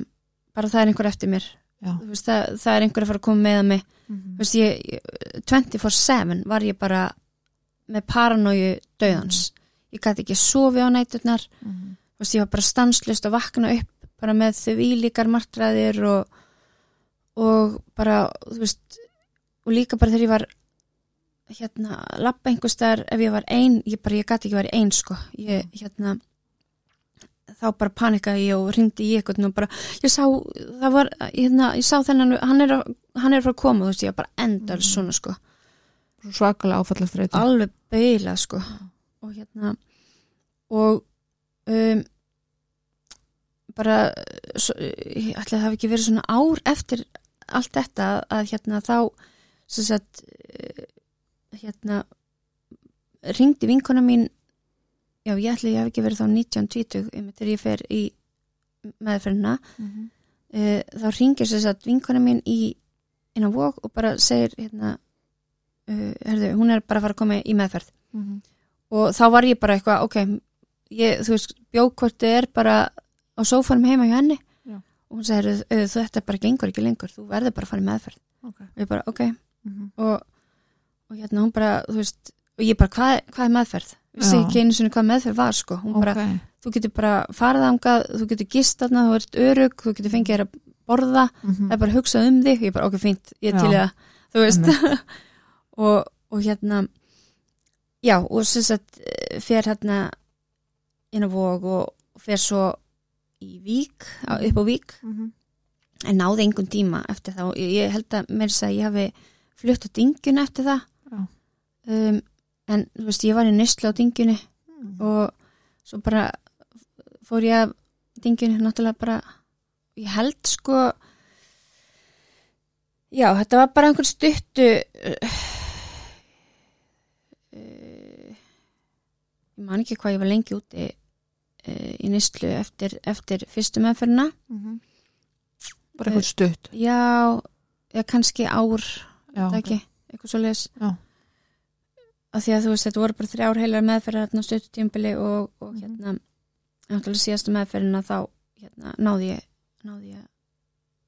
bara það er einhver eftir mér Já. Veist, það, það er einhver að fara að koma með að mig. Mhm. Ég, ég- 24-7 var ég bara með paranóju döðans ég gæti ekki sofið á næturnar. Mhm. þú veist, ég var bara stanslust að vakna upp bara með þau ílíkar martræðir og, og bara, veist og líka bara þegar ég var hérna, lappa einhverstaðar ef ég var ein, ég bara, ég gæti ekki verið ein sko, ég, hérna þá bara panikaði ég og ringdi í eitthvað og bara, ég sá, það var hérna, ég sá þennan, hann er, hann er fara að koma, þú veist, ég bara endar Mhm. svona sko. Svakalega áfallastreyti alveg beila sko. Og hérna og um, bara svo, ég ætla að það hafi ekki verið svona ár eftir allt þetta að hérna þá sem sagt eh, hérna ringdi vinkona mín já ég ætla að ég hafi ekki verið þá 1920 um, þegar ég fer í meðferðina Mhm. uh, þá ringir sem sagt vinkona mín í inn á vók og bara segir hérna uh, herðu, hún er bara að fara að koma í meðferð Mhm. og þá var ég bara eitthvað, ok ég, þú veist, bjókvorti er bara á sófanum heima hjá henni Já. og hún segir, "Auður, þetta bara gengur ekki lengur þú verður bara að fara í meðferð Ok. og ég bara, ok, Mhm. og, og hérna hún bara, þú veist og ég bara, hvað, hvað er meðferð? Vissi Já. ekki einu sinni hvað meðferð var, sko. Bara, Ok. þú getur bara farið ángað þú getur gist þarna, þú ert örug þú getur fengið þér að borða Mhm. það er bara að hugsa um þig, ég bara, ok, fínt ég er til það, þú veist. Og, og hérna já, og sem sagt eh, fer hérna inn á vóg og fer svo í vík, á, upp á vík. Mhm. en náði engun tíma eftir það og ég, held að mér að ég hafi flutt á dingjuna eftir það. Um, en þú veist, ég var í nýstlu á dingjunni Mhm. og svo bara fór ég af dingjunni náttúrulega bara ég held sko já, þetta var bara einhver stuttu uh, ég man ekki hvað ég var lengi úti uh, í nýstlu eftir, eftir fyrstu meðferðina Mhm. bara eitthvað stutt já, eða kannski ár Já, það ok. ekki, eitthvað svo leis Já. Að því að þú veist, þetta voru bara þrjár heilar meðferðar hérna á stuttu tímbili og, og Mhm. hérna náttúrulega síðastu meðferðina þá hérna, náði ég náði ég að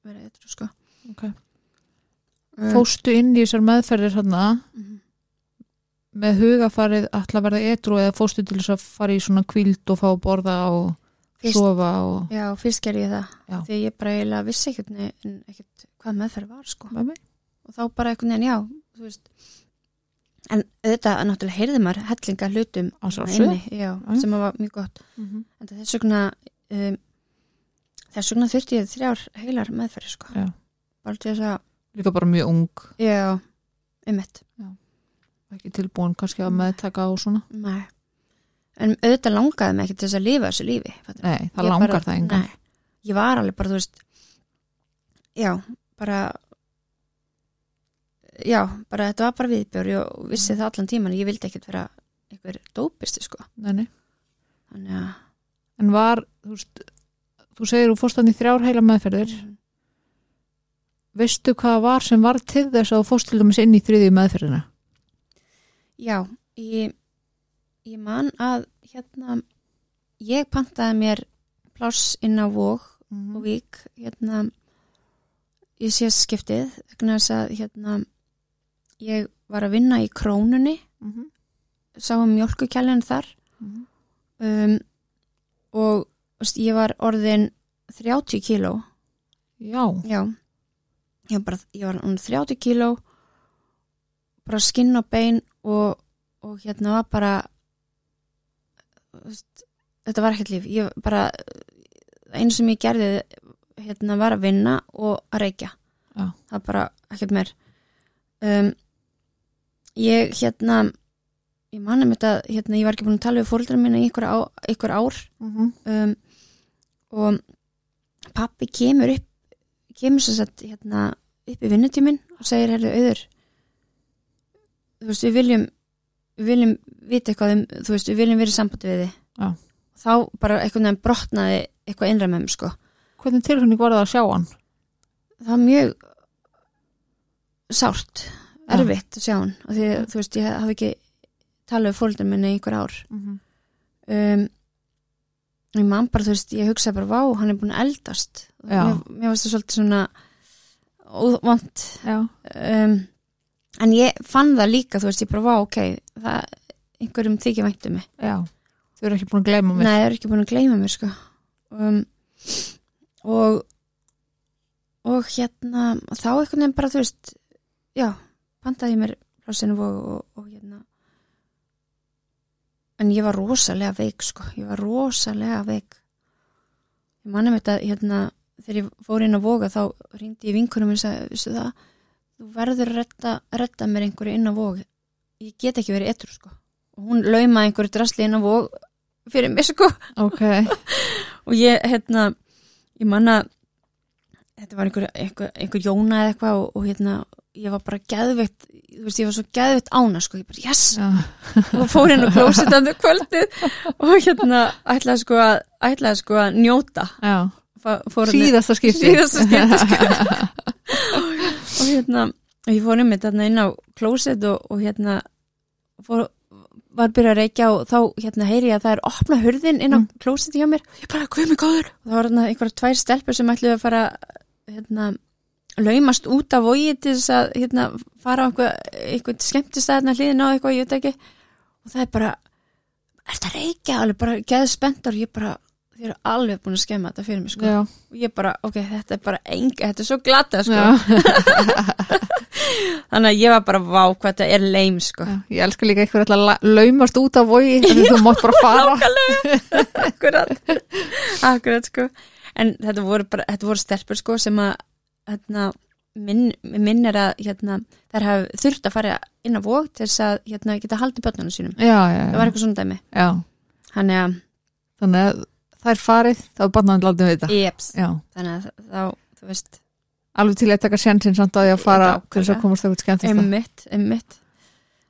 vera eitthvað sko Ok. Um, Fóstu inn í þessar meðferðir hérna mhm. með hugafarið ætla að verða etru eða fórstu til þess að fara í svona kvíld og fá að borða og Fyrst- sofa og Já, fyrst gerði ég það Já. því ég bara eiginlega vissi ekkert, hvað meðferð var sko með mig og þá bara einhvern veginn, já, þú veist en auðvitað, náttúrulega heyrði maður hellinga hlutum sjálfsögðu. inni, já, Já. sem var mjög gott. En þess vegna um, þess vegna þurfti ég þrjár heilar meðferði sko. Já. bara til þess að, líka bara mjög ung. Já, einmitt. Ekki tilbúin kannski að meðtaka og svona? Nei. En auðvitað langaði mig ekki til þess að lifa þessu lífi fattar nei, það Ég langar bara, það engan. Nei, ég var alveg bara, þú veist já, bara já, bara þetta var bara viðbjör og vissi það allan tíman ég vildi ekkert vera einhver dópisti sko. Nei, þannig að en var, þú þú segir þú fórst hann í þrjár heila meðferðir. Veistu hvað var sem var til þess að þú fórst til dæmis inn í þriðju meðferðina? Já, ég ég man að hérna ég pantaði mér pláss inn á Vóg og Vík hérna ég sé skiptið vegna þess að hérna ég var að vinna í krónunni Mhm. sáum mjölkukjælinn þar. Mhm. um, og veist, ég var orðin 30 kíló. Já, já. Ég var, bara, ég var orðin 30 kíló bara skinn og bein og, og hérna var bara veist, þetta var ekkert líf. Ég bara einu sem ég gerði hérna var að vinna og að reykja. Já. það var bara ekkert meir. Um, ég hérna ég manum þetta, hérna, ég var ekki búin að tala við fóldra minna í ykkur, á, ykkur ár Mhm. um, og pappi kemur upp kemur sér satt hérna, upp í vinnutíminn og segir herðu auður þú veist við viljum við viljum vita eitthvað um þú veist við viljum vera í sambandi við þið Já. þá bara eitthvað nefn brotnaði eitthvað mér sko hvernig tilfinning var það að sjá hann það var mjög sárt. Erfitt að sjá hann og því þú veist ég hafi ekki talað fóldra minna í einhver ár. Mhm. um, ég man bara, þú veist, ég hugsa bara vá, hann er búin að eldast. Mér, mér varst það svolítið svona óvant. Já, um, en ég fann það líka þú veist, ég bara vá, ok það, einhverjum þykja væntu mig. Já. Þau eru ekki búin að gleyma mig nei, það er ekki búin að gleyma mér sko. Um, og og hérna þá einhvern veginn bara, þú veist já, pantaði mér plásinu og, og, og hérna. En ég var rosalega veik sko, ég var rosalega veik. Ég mannum þetta hérna, þegar ég fór inn á voga þá ringdi ég vinkunum og sagði, vissu það? Þú verður að redda, redda mér einhverju inn á vog. Ég get ekki verið etru sko. Og hún laumaði einhverju drasli inn á vog fyrir mig sko. Ok, og ég hérna ég manna þetta var einhver, einhver, einhver jóna eða eitthvað og, og hérna ég var bara geðveitt þú veist ég var svo geðveitt ána sko ég bara yes. Já, og fór inn á klósit andur kvöldið og hérna ætlaði sko að ætlaði sko að njóta. Hérna- síðasta skipti síðasta skipti sko. og hérna og ég fór um þetta inn á klósit og, og hérna fór, var byrjað að reykja og þá hérna heyri ég að það er opna hurðin inn á Mm. klósiti hjá mér. Ég bara, hvað er mig góður. Og það var hérna einhverja tvær stelpur sem ætluðu að fara hérna laumast út af vogi til þess að hérna fara á einhver, einhvern skemmtistæðna hliðin á eitthvað, ég veit ekki. Og það er bara, er þetta reykja? Alveg bara geð spenntar ég bara þið eru alveg búin að skemma þetta fyrir mig sko. og ég bara, ok, þetta er bara enga, þetta er svo glata sko. þannig að ég var bara, vá, hvað þetta er leim sko. já ég elska líka eitthvað að la- laumast út af vogi þannig þú mátt bara fara. Akkurat. Akkurat sko en þetta voru bara, þetta voru stelpur sko sem að hérna, minn, minn er að hérna, þær hafa þurft að fara inn á vóg til þess að hérna, geta haldið börnunum sínum. Já, já, það já, var eitthvað svona dæmi. Þannig að, þannig að það er farið þá er barnaðan látið við þetta jeps, þannig að þá, þú veist alveg til að taka sjansinn samt að því að fara til þess að komast eitthvað skemmt emmitt, emmitt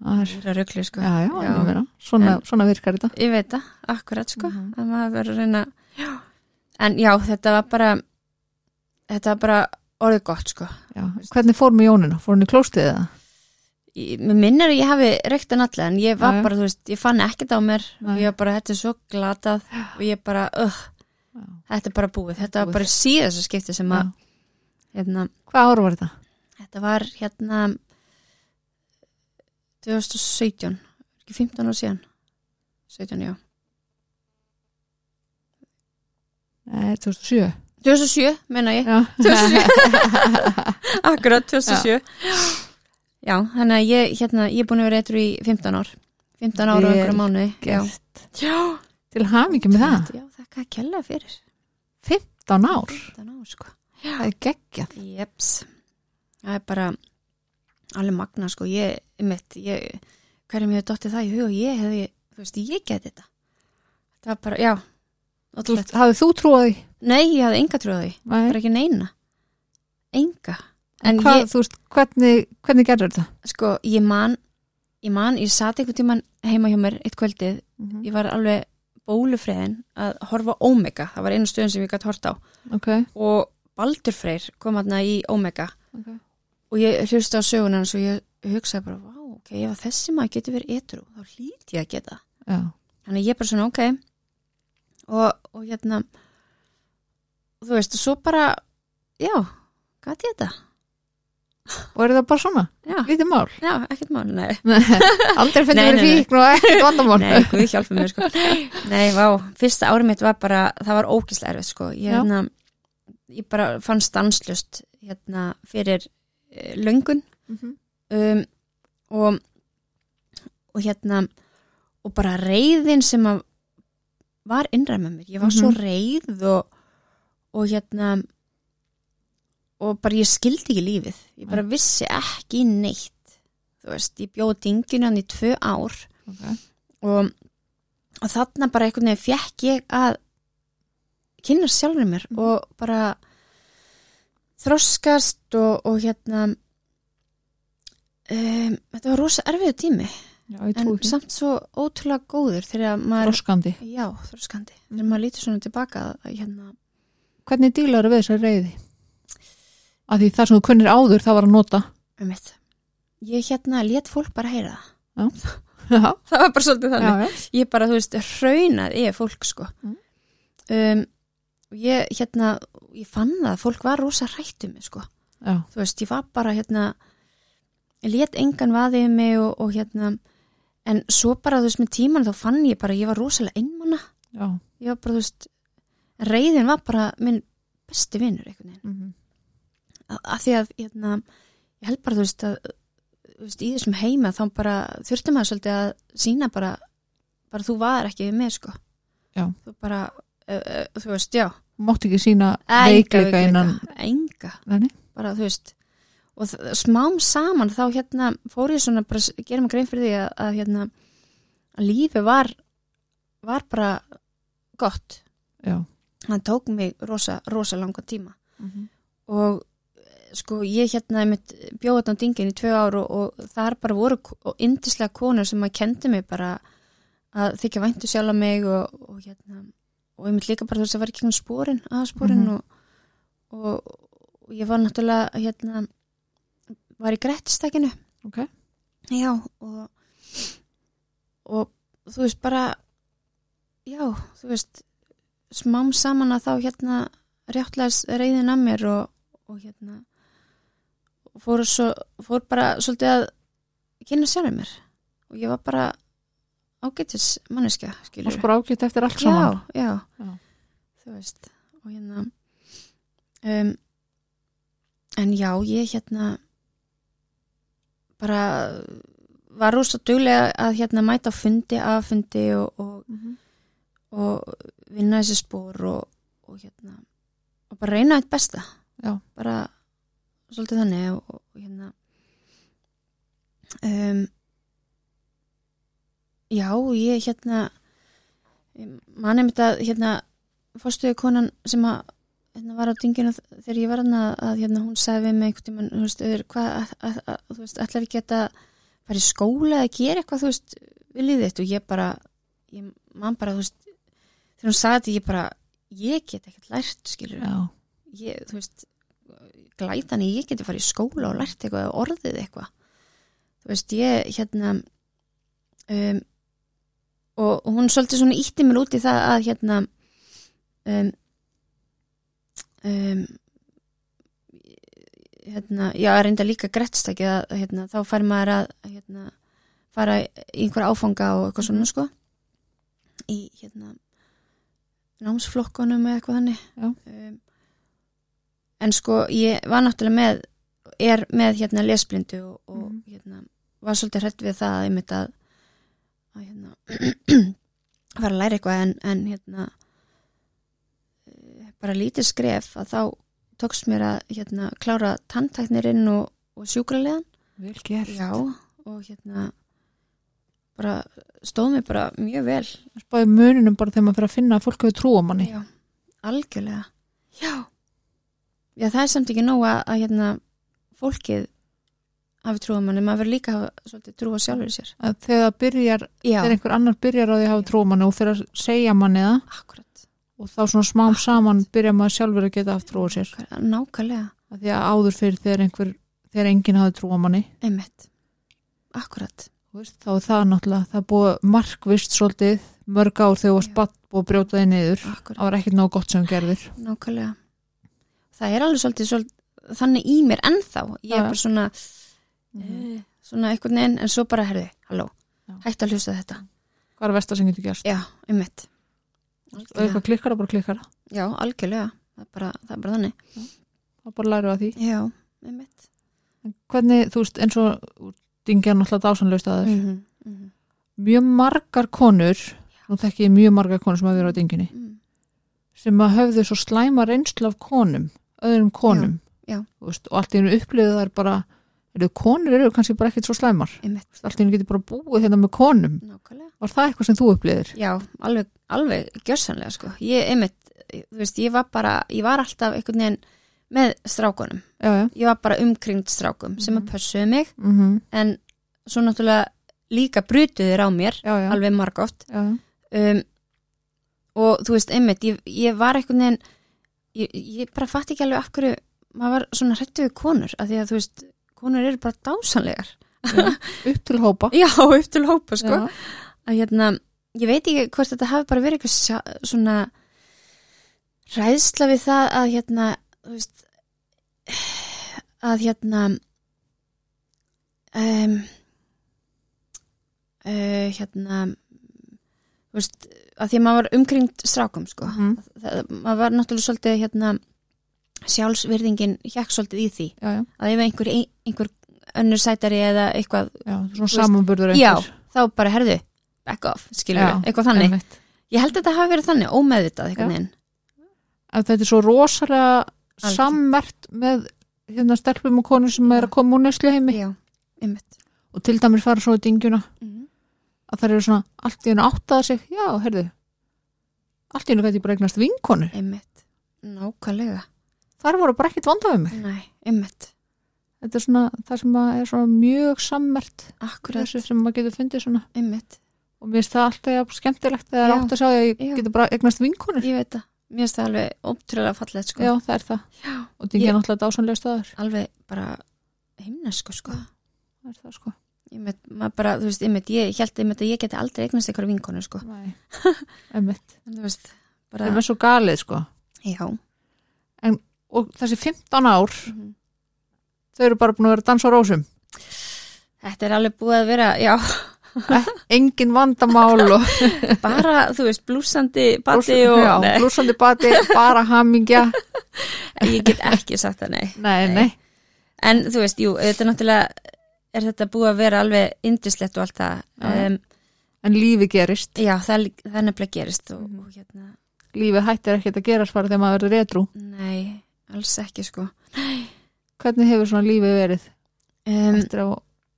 það er, það röggli sko. Já, já, Já. svona, En- svona virkar þetta. Ég veit það, akkurat sko. Mhm. að maður verður að reyna já. En já, þetta var bara þetta var bara orðið gott sko. Já. hvernig fór með Jónina, fór í klóstið eða? Mér minnir að ég hafi reykt hann allega en ég var Já, bara, þú veist, ég fann ekkert á mér. Og ég var bara, þetta er svo glatað og ég bara, Já. þetta er bara búið. Þetta var bara síðast skipti sem að hérna, hvað ára var þetta? þetta var hérna 2017 ekki 15 ára síðan. 17, já Nei, 2007 2007, menna ég. Já, 2007 Akkurat, 2007 Já, þannig að ég, hérna, ég er búin að vera eitthvað í 15 ár. 15 ára og einhverja Já, já. Til hamingi með það. Já, þakka að kella fyrir. 15 ár, 15 ár, sko. Það er geggjað. Jeps. Það er bara alveg magna, sko. Ég, mitt, ég hverjum ég hef dottið það í hug og ég hefði, þú veist, ég geti þetta. Það var bara, já. Hafið þú trúið því? Nei, ég hafði enga trúið því. Nei. bara ekki neina. Enga. En hvað, ég, veist, hvernig, hvernig gerður þetta? sko, ég man ég man, ég sat einhvern tíman heima hjá mér eitt kvöldið, Mhm. ég var alveg bólufriðin að horfa Omega. Það var einu stöðun sem ég gætt hort á. Ok, og Baldur Freyr kom aðna í Omega. Ok. Og ég hlusta á söguna hans og ég hugsaði bara, vá, ok, ef þessi maður getur verið etru, þá hlýt ég að geta Já, þannig ég bara svona, ok og, og hérna og þú veist, svo bara já, gæti ég þetta? Og er það bara svona? já, Lítið mál? já, ekkert mál, nei. Aldrei finnir nei. fíkn og ekkert vandamál. Nei, guð hjálpa mér sko. Nei, vá, fyrsta árið mitt var bara það var ókislega erfið sko. Ég, hérna, ég bara fann stanslust hérna fyrir uh, löngun. Mhm. um, og og hérna og bara reyðin sem að var innræð með mér, ég var svo Mhm. reyð og, og hérna og bara ég skildi ekki lífið ég bara vissi ekki neitt þú veist, ég bjóði dinginu hann í tvö ár Ok. og, og þarna bara einhvern veginn fekk ég að kynna sjálfur mér Mhm. og bara þroskast og, og hérna um, þetta var rosa erfiðu tími Já, ég en því. samt svo ótrúlega góður þegar maður, Roskandi já, þroskandi. Þegar maður lítur svona tilbaka að hérna, Hvernig dílar við þessar reyði? Af því það sem þú kunnir áður það var að nota. Um mitt ég hérna let fólk bara heyra það. Já, það var bara svolítið þannig. Já, ég bara, þú veist, raunað yfir fólk sko. Mm. um, ég hérna ég fann það að fólk var rosa hrættu mig sko. Já. þú veist, ég var bara hérna ég let engan vaðið mig og, og hérna en svo bara, þú veist, með tíman þá fann ég bara, ég var rosalega einmanna já. ég var bara, þú veist reyðin var bara minn besti vinnur Mhm. að, að því að hérna, ég held bara, þú veist, að þú veist, í þessum heima þá bara þurfti maður svolítið að sína bara bara þú var ekki við mig, sko. Já. þú bara, uh, uh, þú veist, já. Mátti ekki sína veikleika innan enga. Bara þú veist og smám saman þá hérna fór ég svona bara að gera mig grein fyrir því að, að hérna að lífi var var bara gott Já það tók mig rosa, rosa langa tíma Mhm. og eh, sko ég hérna bjóði þetta á dingin í tvö ár og, og þar bara voru og yndislega konur sem að kendi mig bara að þykja væntu sjálf að mig og, og hérna og einmitt líka bara veist að var ekki um spórin að spórin Mhm. og, og, og ég var náttúrulega hérna var í grettistakinu Ok. já og og þú veist bara já, þú veist smám saman að þá hérna réttlega reyðin að mér og, og hérna og fór, svo, fór bara svolítið að kynna sjálfur mér. Og ég var bara ágætis manneskja Og skilur spara ágætt eftir allt saman? Já, já, Já. þú veist og hérna um, en já, ég hérna bara var rosa duglega að hérna mæta fundi, aðfundi og, og, Mhm. og vinna þessi spór og, og hérna og bara reyna eitt besta Já. bara svolítið þannig og, og hérna um, já, ég hérna mann er mitt að hérna fórstuði konan sem að hérna, var á dinginu þegar ég var hana að hérna, hún sagði við mig einhvern tímann þú veist, öður, hvað, að, að, að, þú veist, ætlar ekki að fara í skóla eða gera eitthvað, þú veist, viljið þitt? Og ég bara, ég man bara, þú veist þegar hún sagði þetta, ég bara ég get ekkert lært, skilur ég, þú veist glætan í ég geti farið í skóla og lært eitthvað eða orðið eitthvað. Þú veist, ég hérna um, og, og hún svolítið svona ítti mér út í það að hérna um, um hérna, já, reynda líka grettstakið að hérna, þá fær maður að hérna, fara í einhverja áfanga og eitthvað svona sko. Í hérna námsflokkunum eða eitthvað þannig. Um, en sko ég var náttúrulega með er með hérna lesblindu og, og Mhm. hérna var svolítið hrætt við það að einmitt að, að hérna fara að læra eitthvað en, en hérna bara lítið skref að þá tókst mér að hérna klára tanntæknirinn og, og sjúkralegan vel gert. Já og hérna bara stóð mér bara mjög vel. Spáði muninum bara þegar maður fyrir að finna að fólk hefur trú á manni. Já, algjörlega. Já, já það er samt ekki nóg að, að hérna fólkið hafi trú á manni, maður verður líka svolítið trú á sjálfur sér. Að þegar byrjar, þegar einhver annar byrjar á því að hafa trú á manni og að segja manni það. Akkurat og þá svona smám saman byrjar maður sjálfur að geta haft trú á sér. Nákvæmlega, að því að áður fyrir þegar einhver þegar enginn hafi trú á manni. Einmitt. Akkurat, veist, þá er það náttúrulega, það búið markvist svolítið mörg ár þegar þú varst batt búið að brjóta þig niður. Akkurat. Það var ekkert nóg gott sem gerðir. Nákvæmlega. Það er alveg svolítið, svolítið þannig í mér ennþá. Ég er bara svona Mhm. eh, svona einhvern veginn, en svo bara herði halló, hætti að hlusta þetta. Hvað er versta sem getur gerst? Já, einmitt og eitthvað klikkar það bara klikkar. Það já, algjörlega. Það er bara, það er bara þannig. Þá bara læru að því. Já, einmitt. En hvernig, þú veist, eins og dingja náttúrulega dásanlaust að þér mm -hmm. mjög margar konur nú þekki ég mjög margar konur sem hafa verið á dinginni mm. sem að höfðu svo slæma reynslu af konum öðrum konum. Já, já. Veist, og allt í hennu upplifið það er bara eru konur eru kannski bara ekkert svo slæmar? Allt í hennu getur bara búið hérna með konum. Nákvæmlega. Var það eitthvað sem þú upplifir? já, alveg, alveg gjörsanlega sko. Ég, einmitt, þú veist, ég var bara ég var alltaf einhvern veginn með strákunum. Já, já, ég var bara umkringt strákum sem að Mhm. pössuðu mig. Mm en svo náttúrulega líka brutuður á mér já, alveg margóft já, um, og þú veist, einmitt ég, ég var einhvern veginn ég, ég bara fatt ekki alveg af hverju maður var svona hrættu við konur af því að þú veist, konur eru bara dásanlegar upp til hópa já, upp til hópa sko Já. að hérna, ég veit ekki hvort þetta hafi bara verið eitthvað svona ræðsla við það að hérna, veist að hérna um, uh, hérna veist, að því að maður var umkringt strákum sko Mhm. það, maður var náttúrulega svolítið hérna sjálfsvirðingin hjekk svolítið í því. Já, já, að ef einhver, einhver önnur sætari eða eitthvað já, svona samanburður já, einhver. þá bara herðu back off, skilur eitthvað þannig. einmitt. ég held að þetta hafi verið þannig, ómeðvitað að þetta er svo rosalega sammert með hérna stelpum og konur sem er að koma úr neslu heimi. Og til dæmis fara svo í dingjuna mm að það eru svona allt í hennu áttaða sig já, heyrðu allt í hennu gæti ég bara eignast vinkonur einmitt, nákvæmlega þar voru bara ekkit vandað við mig. Nei, einmitt, þetta er svona það sem er svona mjög sammert akkurat þessu sem maður getur fundið svona. Einmitt, og mér finnst það alltaf skemmtilegt þegar Já. átt að sjá að ég Já. getur bara eignast vinkonur. Ég veit það. Mér finnst það alveg ótrúlega fallegt sko. Já, það er það. Já. og Ég- er náttúrulega dásanlega staður. Alveg bara himnesku sko. Það er það sko. Einmitt, bara, þú veist, einmitt, ég held einmitt að ég geti aldrei eignast eitthvað vinkonu sko. Nei. Einmitt. veist, það bara er með svo galið sko. Já, og þessi 15 ár Mhm. þau eru bara búin að vera að dansa á rósum. Þetta er alveg búið að vera já, engin vandamál og bara, þú veist, blúsandi bati og, já, blúsandi bati, bara hamingja. Ég get ekki sagt það, nei. Nei, Nei. nei, En þú veist, jú, þetta er náttúrulega er þetta búið að vera alveg indislegt og allt það. Um, en lífi gerist. Já, það, það nefnilega gerist og, og hérna, lífið hættir ekkert að gerast bara þegar maður verður retrú nei, alls ekki sko hvernig hefur svona lífið verið um,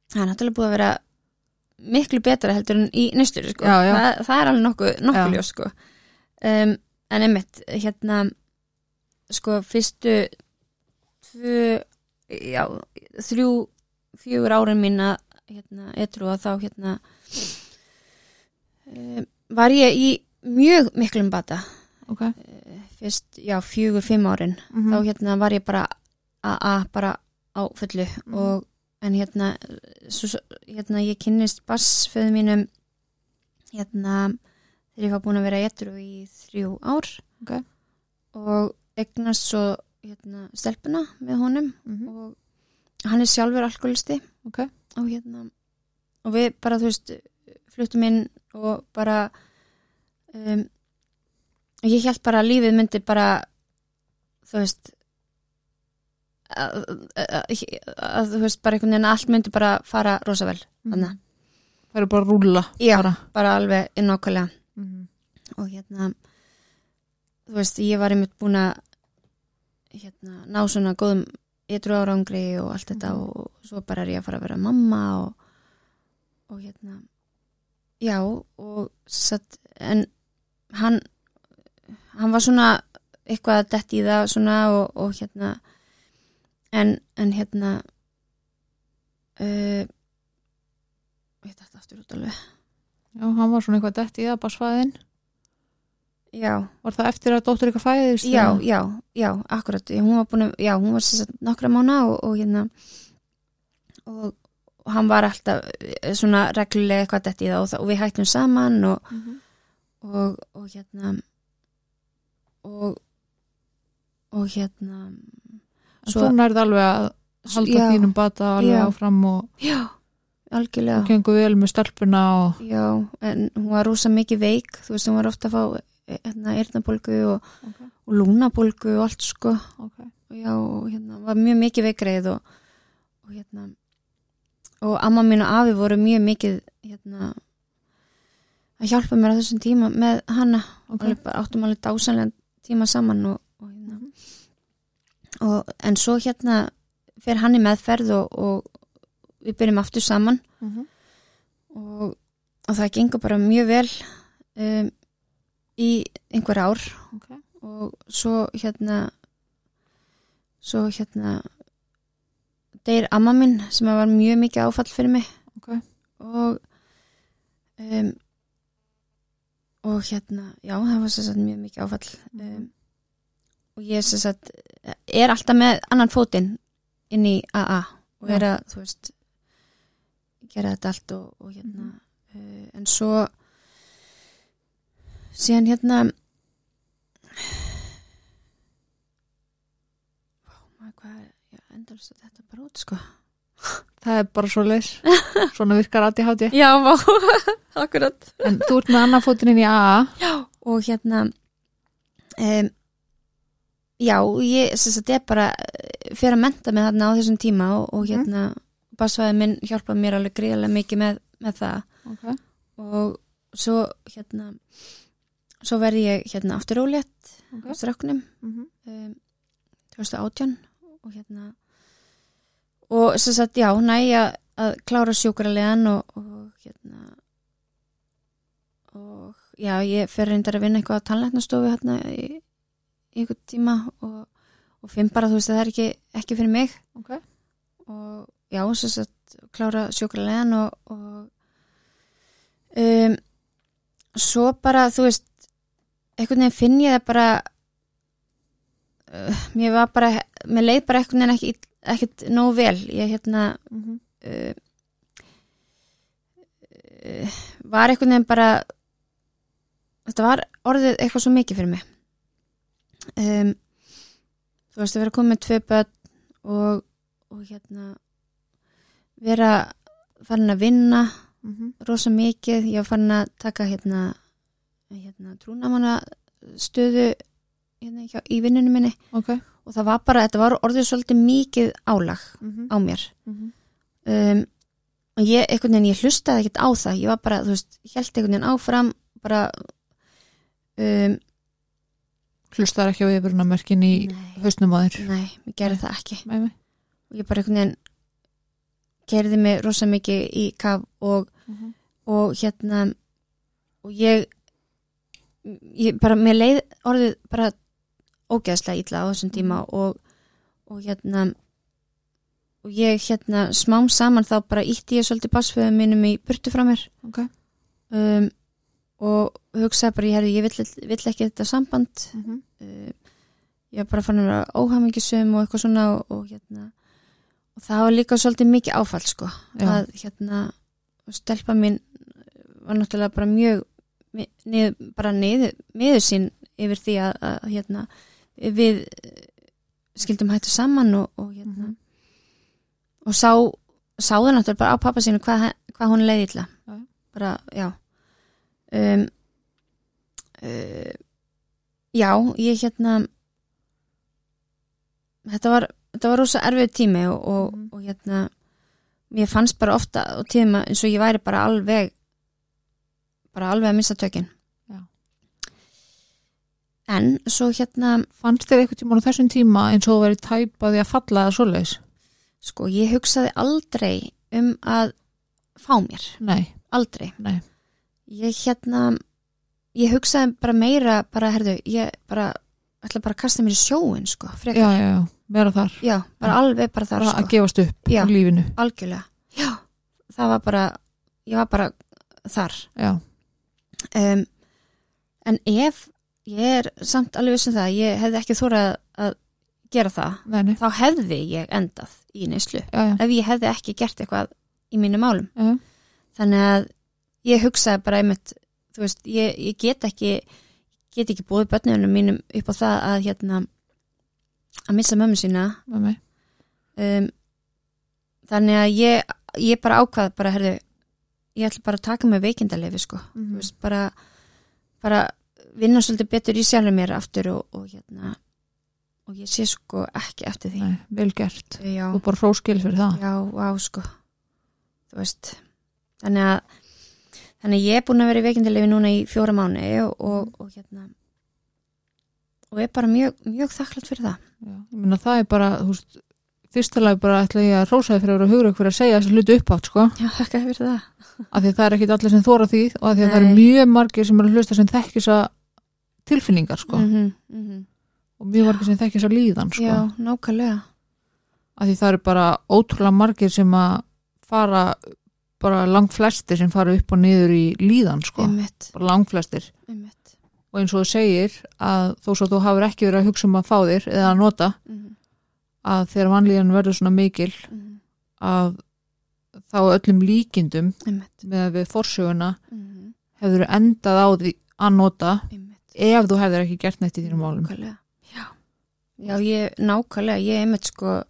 Það er náttúrulega búið að vera miklu betra heldur en í næstur sko. Já, já. Það, það er alveg nokkuð nokku ljós sko. um, En einmitt, hérna sko, fyrstu tvö já, þrjú fjögur árin mín að hérna, etru að þá hérna um, var ég í mjög miklum bata ok fyrst, já, fjögur, fimm árin mm þá hérna var ég bara að bara á fullu Mhm. og en hérna, svo, hérna ég kynnist bassföðu mínum hérna þegar ég var búin að vera etru í þrjú ár Ok. og eignast svo hérna stelpuna með honum -hmm. og hann er sjálfur alkoholisti ok, og hérna og við bara, þú veist fluttum inn og bara um, ég held bara að lífið myndi bara þú veist að, að, að, að þú veist bara einhvern veginn að allt myndi bara fara rosa vel þannig, Það eru bara að rúlla Já. bara. bara alveg innákvælega Mhm. og hérna þú veist, ég var einmitt búin að hérna, ná svona góðum ytru árangri og allt þetta Mhm. og svo bara er ég að fara að vera mamma og, og hérna já og satt, en hann hann var svona eitthvað að detti í það svona og, og hérna en, en hérna uh, ég dætti aftur út alveg Já, hann var svona eitthvað dett í það basfæðin já Var það eftir að dóttur eitthvað fæðist? Já, eða? já, já, akkurat hún var búin að, já, hún var sagt nokkra mána og, og hérna og, hann var alltaf eh, svona reglulega eitthvað dætt í það og, það og við hættum saman og, Mhm. og, og hérna og og hérna Svo- nærði alveg að halda já, þínum bata alveg Já. áfram og, já, algjörlega og gengur vel með stelpuna og já, en hún var rosa mikið veik þú veist, hún var ofta að fá hérna, eyrnabólgu og, okay. og lúnabólgu og allt sko Okay. og já, og hérna, var mjög mikið veikreið og, og hérna og amma mín og afi voru mjög mikið hérna að hjálpa mér á þessum tíma með hana Okay. alveg bara áttum alveg dásanlega tíma saman og, og hérna og, en svo hérna fer hann í meðferð og, og við byrjum aftur saman Mhm. og, og það gengur bara mjög vel um, í einhver ár Okay. og svo hérna svo hérna deyr amma minn sem var mjög mikið áfall fyrir mig Okay. og um, og hérna já, það var sér sagt mjög mikið áfall. Um, og ég sér sagt er alltaf með annan fótinn inn í AA og er að, þú veist gera þetta allt og, og hérna uh, en svo síðan hérna hvað er ég endalist að þetta bara út sko Það er bara svo leis Svona virkar ADHD já, vá, akkurat. En þú ert með annan fótinn inn í AA og hérna um, já, ég sem sagt er bara eh, fyrir að menta mig þarna á þessum tíma og, og hérna basvæði minn hjálpaði mér alveg gríðarlega mikið með, með það. Okay. og svo hérna svo verði ég hérna aftur ólétt Okay. á stráknum. Mm um, 2018 og hérna og sem sagt já, næja að klára sjúkralegan og, og hérna og já, ég fer reyndar að vinna eitthvað á tannlæknastofu hérna í, í einhvern tíma og, og finn bara, þú veist, að það er ekki, ekki fyrir mig Okay. og já, sem sagt klára sjúkralegan og, og um, svo bara, þú veist einhvern veginn finn ég það bara uh, mér var bara mér leið bara einhvern veginn ekki, ekkit nóg vel. Ég hérna Mm -hmm. uh, uh, var einhvern veginn bara þetta var orðið eitthvað svo mikið fyrir mig. Um, þú veist að vera komið með tvö börn og, og hérna vera farin að vinna Mm rosa mikið, ég var farin að taka hérna, hérna trúnamanna stöðu hérna, hjá, í vinnunum minni. Okay. Og það var bara, þetta var orðið svolítið mikið álag Mm -hmm. á mér Mhm. um, og ég, einhvern veginn, ég hlustaði ekkert á það ég var bara, þú veist, held einhvern veginn áfram bara um, Hlustar ekki á yfirunarmerkin í nei, hausnum á þér nei, ég gerði það ekki Nei, nei. og ég bara einhvern veginn gerði mig rosa mikið í kaf og, Mhm. og hérna og ég ég bara, mér leið orðið bara ógeðslega illa á þessum tíma og, og hérna og ég hérna smám saman þá bara ítti ég svolítið basföðum mínum í burtu frá mér Okay. um, og hugsaði bara, ég, herri, ég vill, vill ekki þetta samband Mm -hmm. uh, ég var bara fann að vera óhamingisum og eitthvað svona og, og hérna og það var líka svolítið mikið áfall sko Já. að hérna stelpa mín var náttúrulega bara mjög bara niður, miður sín yfir því að, að hérna við eh, skildum hættu saman og, og hérna Mhm. og sá sáðu náttúrulega bara á pappa sínu hvað, hvað hún leiði illa Já. bara, já um, uh, já, ég hérna þetta var þetta var rosa erfið tími og, og, Mhm. og hérna mér fannst bara ofta á tíma eins og ég væri bara alveg bara alveg að missa tökin Já. En svo hérna Fannst þér eitthvað tíma á þessum tíma eins og verið tæpaði að falla eða svoleiðis? sko ég hugsaði aldrei um að fá mér, Nei, aldrei nei. ég hérna ég hugsaði bara meira bara herðu, ég bara ætla bara að kasta mér í sjóin sko, Já, frekar, já, já, vera þar. já, bara alveg bara þar Bara sko, að gefast upp Já. lífinu. algjörlega já, það var bara ég var bara þar Já, um, en ef ég er samt alveg vissum það að ég hefði ekki þórað að gera það, nei. þá hefði ég endað í neyslu, ef ég hefði ekki gert eitthvað í mínu málum. Já, þannig að ég hugsaði bara einmitt, þú veist, ég, ég get ekki get ekki búið börnunum mínum upp á það að hérna að missa mömmu sína. Um, þannig að ég, ég bara ákvað bara, herðu, ég ætla bara að taka mig veikindalefi sko, þú Mm. veist, bara bara vinna svolítið betur í sjálfur mér aftur og, og hérna og ég sé sko ekki eftir því Nei, vel gert. já, Þú bara hróskil fyrir það. já, á sko þú veist þannig að þannig að ég er búin að vera í veikindalefi núna í fjóra mánu og, og, og hérna og er bara mjög, mjög þakklátt fyrir það Já, ég meina það er bara, þú veist, fyrstulega bara ætla ég að hrósa þér fyrir að vera hugur fyrir að segja þessi hluti uppátt, sko. já, þakka fyrir það Af því að það er ekkit allir sem þóra því og af því að það Nei. eru mjög margir sem eru að hlusta sem þekkis að tilfinningar, sko. mm -hmm, Og mjög margir sem þekkis að líðan, sko. já, nákvæmlega. Af því það eru bara ótrúlega margir sem að fara, bara langt flestir sem fara upp og niður í líðan, sko. einmitt, Bara langt flestir. einmitt. Og eins og þú segir að þó svo þú hafur ekki verið að hugsa um að fá þér eða að nota mm -hmm, að þegar vanlíðan verður svona mikil mm að þá öllum líkindum einmitt, með við forsöguna mm -hmm, hefur endað á því að nota ef þú hefur ekki gert neitt í þínum málum nákvæmlega, já já, ég, nákvæmlega, ég einmitt sko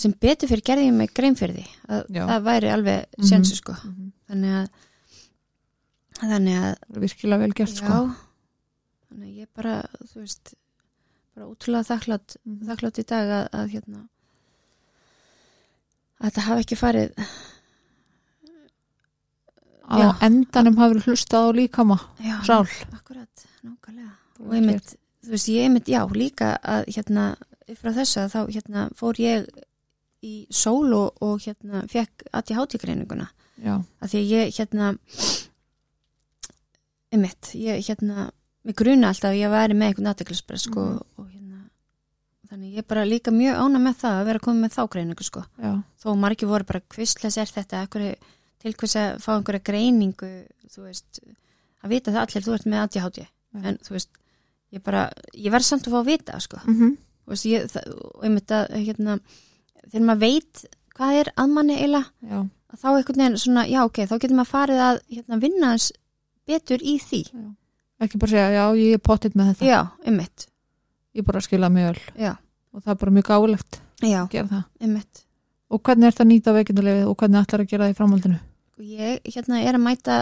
sem betur fyrir gerði ég mig grein fyrir því að Já. það væri alveg Mhm. sensu sko mm -hmm. þannig að þannig að virkilega vel gert sko já, þannig að ég bara þú veist, bara útrúlega þakklátt Mhm. þakklátt í dag að, að hérna að þetta hafi ekki farið að Já. á endanum hafur hlustað á líkama já, sál akkurat, nákvæmlega. Og einmitt, þú veist, ég einmitt, já, líka að hérna, frá þessu að þá hérna fór ég í sól og, og hérna fekk aðti hátíkreininguna að því ég hérna einmitt, ég hérna mig gruna alltaf að ég væri með einhvern aðteklisbreyð sko Mhm. og hérna þannig ég er bara líka mjög ána með það að vera komið með þá greiningu sko. Já, þó margir voru bara kvistles er þetta til hvers að fá einhverja greiningu? Þú veist, að vita það allir þú ert með ADHD Já. En þú veist, ég bara, ég verð samt að fá að vita sko, mm þú veist, ég það, og einmitt að, hérna þegar maður veit hvað er að manni eiginlega já, að þá einhvern veginn svona, já ok, þá getur maður farið að hérna, vinna hans betur í því. Ekki bara segja já, ég er pottitt með þetta. Já, einmitt, ég bara skila mjög öll já, og það er bara mjög gáulegt já, að gera það. einmitt. Og hvernig ert að nýta veikindalefið og hvernig ætlar að gera það í framhaldinu? Og ég hérna er að mæta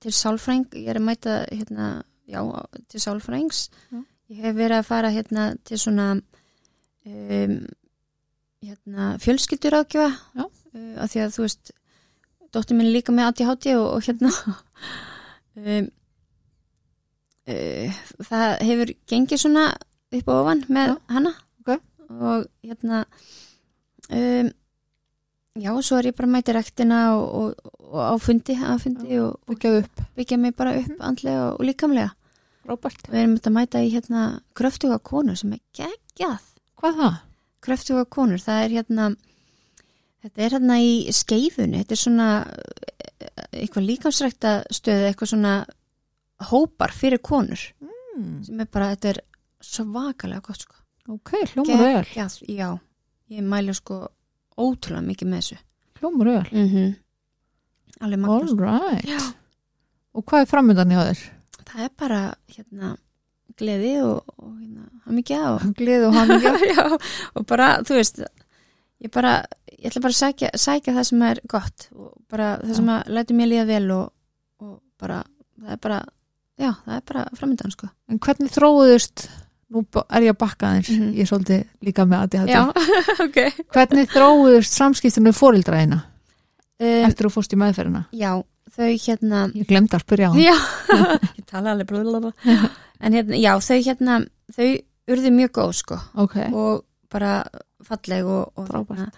til sálfræng, ég er að mæta hérna, já, til sálfrængs Já. ég hef verið að fara hérna til svona um, hérna fjölskyldur ágjöfa Já. uh, af því að þú veist dóttir minn líka með ADHD og, og hérna um, uh, það hefur gengið svona upp og ofan með Já. hana Ok. og hérna um, já, svo er ég bara mæti rektina og, og, og á fundi, á fundi og, upp, byggja mig bara upp andlega og líkamlega Róbert. Við erum að mæta í hérna kröftuga konur sem er geggjað. Hvað það? kröftuga konur, það er hérna þetta er hérna í skeifunni. Þetta er svona eh, eitthvað líkamsrækta stöð eitthvað svona hópar fyrir konur. Mm. sem er bara, þetta er svakalega gott sko. Ok, hljómar vel Geggjað, já, ég mælu sko ótrúlega mikið með þessu. Hljómar vel, mm -hmm. alveg all right. Já. og hvað er framöndan hjá þér? Það er bara hérna gleði og, og hérna, hamingja og Gleði og hamingja já, og bara, þú veist ég bara, ég ætla bara að sækja, sækja það sem er gott og bara það sem að lætur mér líða vel og, og bara, það er bara já, það er bara framöndan sko En hvernig þróuðust, nú er ég að bakka þeins, Mhm. ég er svolítið líka með ADHD. já, ok Hvernig þróuðust samskiptinu fórildræðina um, eftir að fórst í meðferðina? já, þau hérna Ég glemd að spyrja á hann. já, ég tala alveg blablabla. en hérna, já, þau hérna þau urðu mjög góð sko Ok, og bara falleg og, og hérna,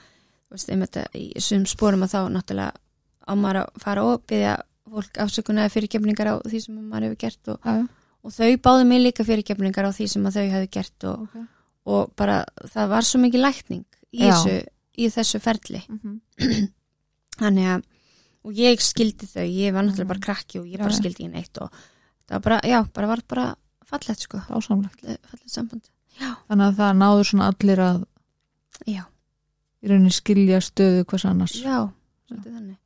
þú veist, einmitt í þessum spórum að þá náttúrulega á maður að fara og byggja fólk afsökunaði fyrirgefningar á því sem maður hefur gert og, já, og þau báðu mig líka fyrirgefningar á því sem þau hefur gert og, ok. og bara það var svo mikið lækning í, Já. þessu, í þessu ferli Mhm. þannig að og ég skildi þau, ég var náttúrulega Mhm. bara krakki og ég Já, bara já. skildi ekki neitt og það var bara, já, bara var bara fallegt sko, Dásamlegt. fallegt, fallegt samband. Já, Þannig að það náður svona allir að já, í rauninni skilja stöðu hvers annars. já svolítið þannig.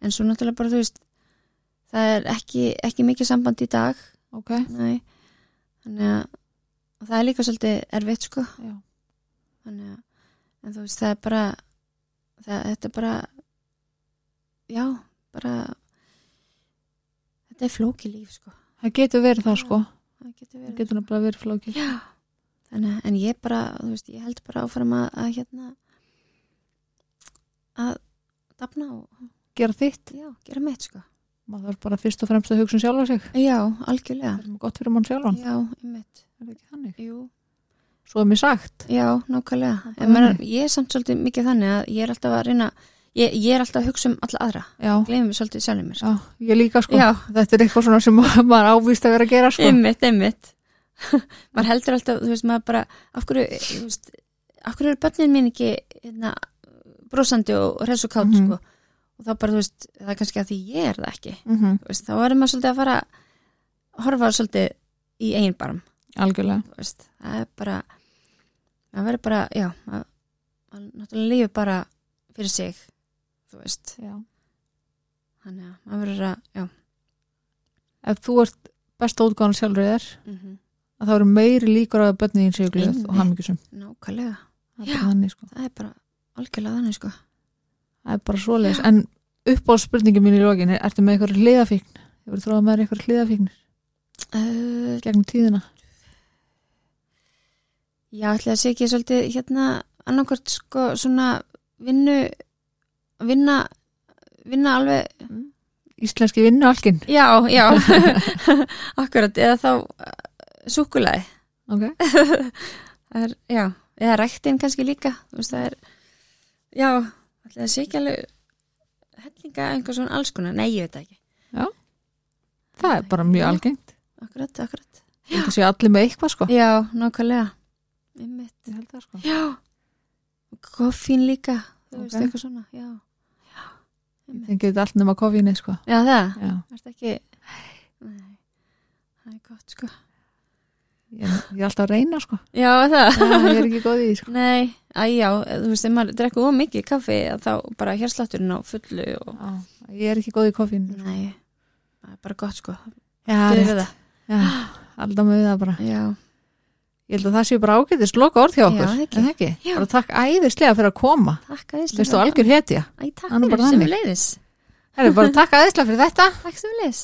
En svo náttúrulega bara, þú veist það er ekki, ekki mikið samband í dag. Ok, nei, þannig að það er líka svolítið erfitt sko. Já. þannig að en þú veist, það er bara það, þetta er bara já, bara þetta er flóki líf sko Það getur verið það sko. það getur verið getur nefnilega verið flókið. Já, þannig að en ég bara, þú veist, ég held bara áfram að, að hérna að dafna og Gera þitt. já, gera mitt sko. Maður þarf bara fyrst og fremst að hugsa um sjálfa sig. Já, algjörlega. Það er gott fyrir mann sjálfan. Já, mitt. Er það ekki þannig? Jú, Svo er mér sagt. já, nákvæmlega. Er ég er samt svolítið mikið þannig að ég er alltaf að reyna, ég, ég er alltaf að hugsa um alla aðra. Já, Gleimum svolítið sjálfum mér. Já, ég líka sko. Já. Þetta er eitthvað svona sem maður ávist að vera að gera sko. Einmitt, einmitt. maður heldur alltaf, þú veist, maður bara, af hverju, þú veist, af hverju eru börnin mín ekki, hérna, brosandi og hress og kátt, Mhm. sko. Og þá bara, þú veist, það er kannski að því ég er það ekki. Mm -hmm. Veist, þá verður maður svolítið að fara að horfa svolítið í eigin barm, Algjörlega. veist. Það er bara, maður verður bara, já, maður náttúrulega lífið bara fyrir sig, þú veist. Já. Þannig að maður verður að, já. Ef þú ert besta útgáðan sjálfur þér, Mm að það eru meiri líkur að börnin þín séu glöð og hamingjusum. Nákvæmlega. Það er þannig sko. Það er bara algjörlega þannig, sko. Það er bara svoleiðis. En uppáhaldsspurningi mín í lokin er, ertu með eitthvað hliðafíkn? Hefur þróað með þér eitthvað hliðafíknir Uh, gegnum tíðina? Já, ætla að ekki svolítið hérna annarkvort sko svona vinnu vinna vinna alveg Íslenski vinnualkin. já, já, akkurat eða þá uh, súkulaði Ok. það er, já, eða ræktin kannski líka veist það er já, að sé ekki alveg hellinga einhver svona alls konar nei, ég veit það ekki Það er bara mjög Já. algengt. akkurat, akkurat Ég held að sé allir með eitthvað sko. já, nákvæmlega Einmitt. Ég held það sko. já, koffín líka þú veist Ok. eitthvað svona já, Ég tengi þetta allt nema koffíni sko. já það Já. Það er ekki Nei, það er gott sko Ég, ég er alltaf að reyna sko. Já, það Já, ég er ekki góð í því sko. Nei, að já, þú veist, ef maður drekku of mikið kaffi þá bara hérslátturinn á fullu og... Já, ég er ekki góð í koffínu. Nei, það er bara gott sko Já, rétt. Já, alltaf með það bara. Já, Ég held að það sé bara ágætist loka orð hjá okkur. Já. En ekki? Já. Bara takk æðislega fyrir að koma. takk að Veistu algjör hetja. Æ, takk Það er fyrir sem leiðis Herri, bara takk æðislega fyrir þetta. Takk sem leiðis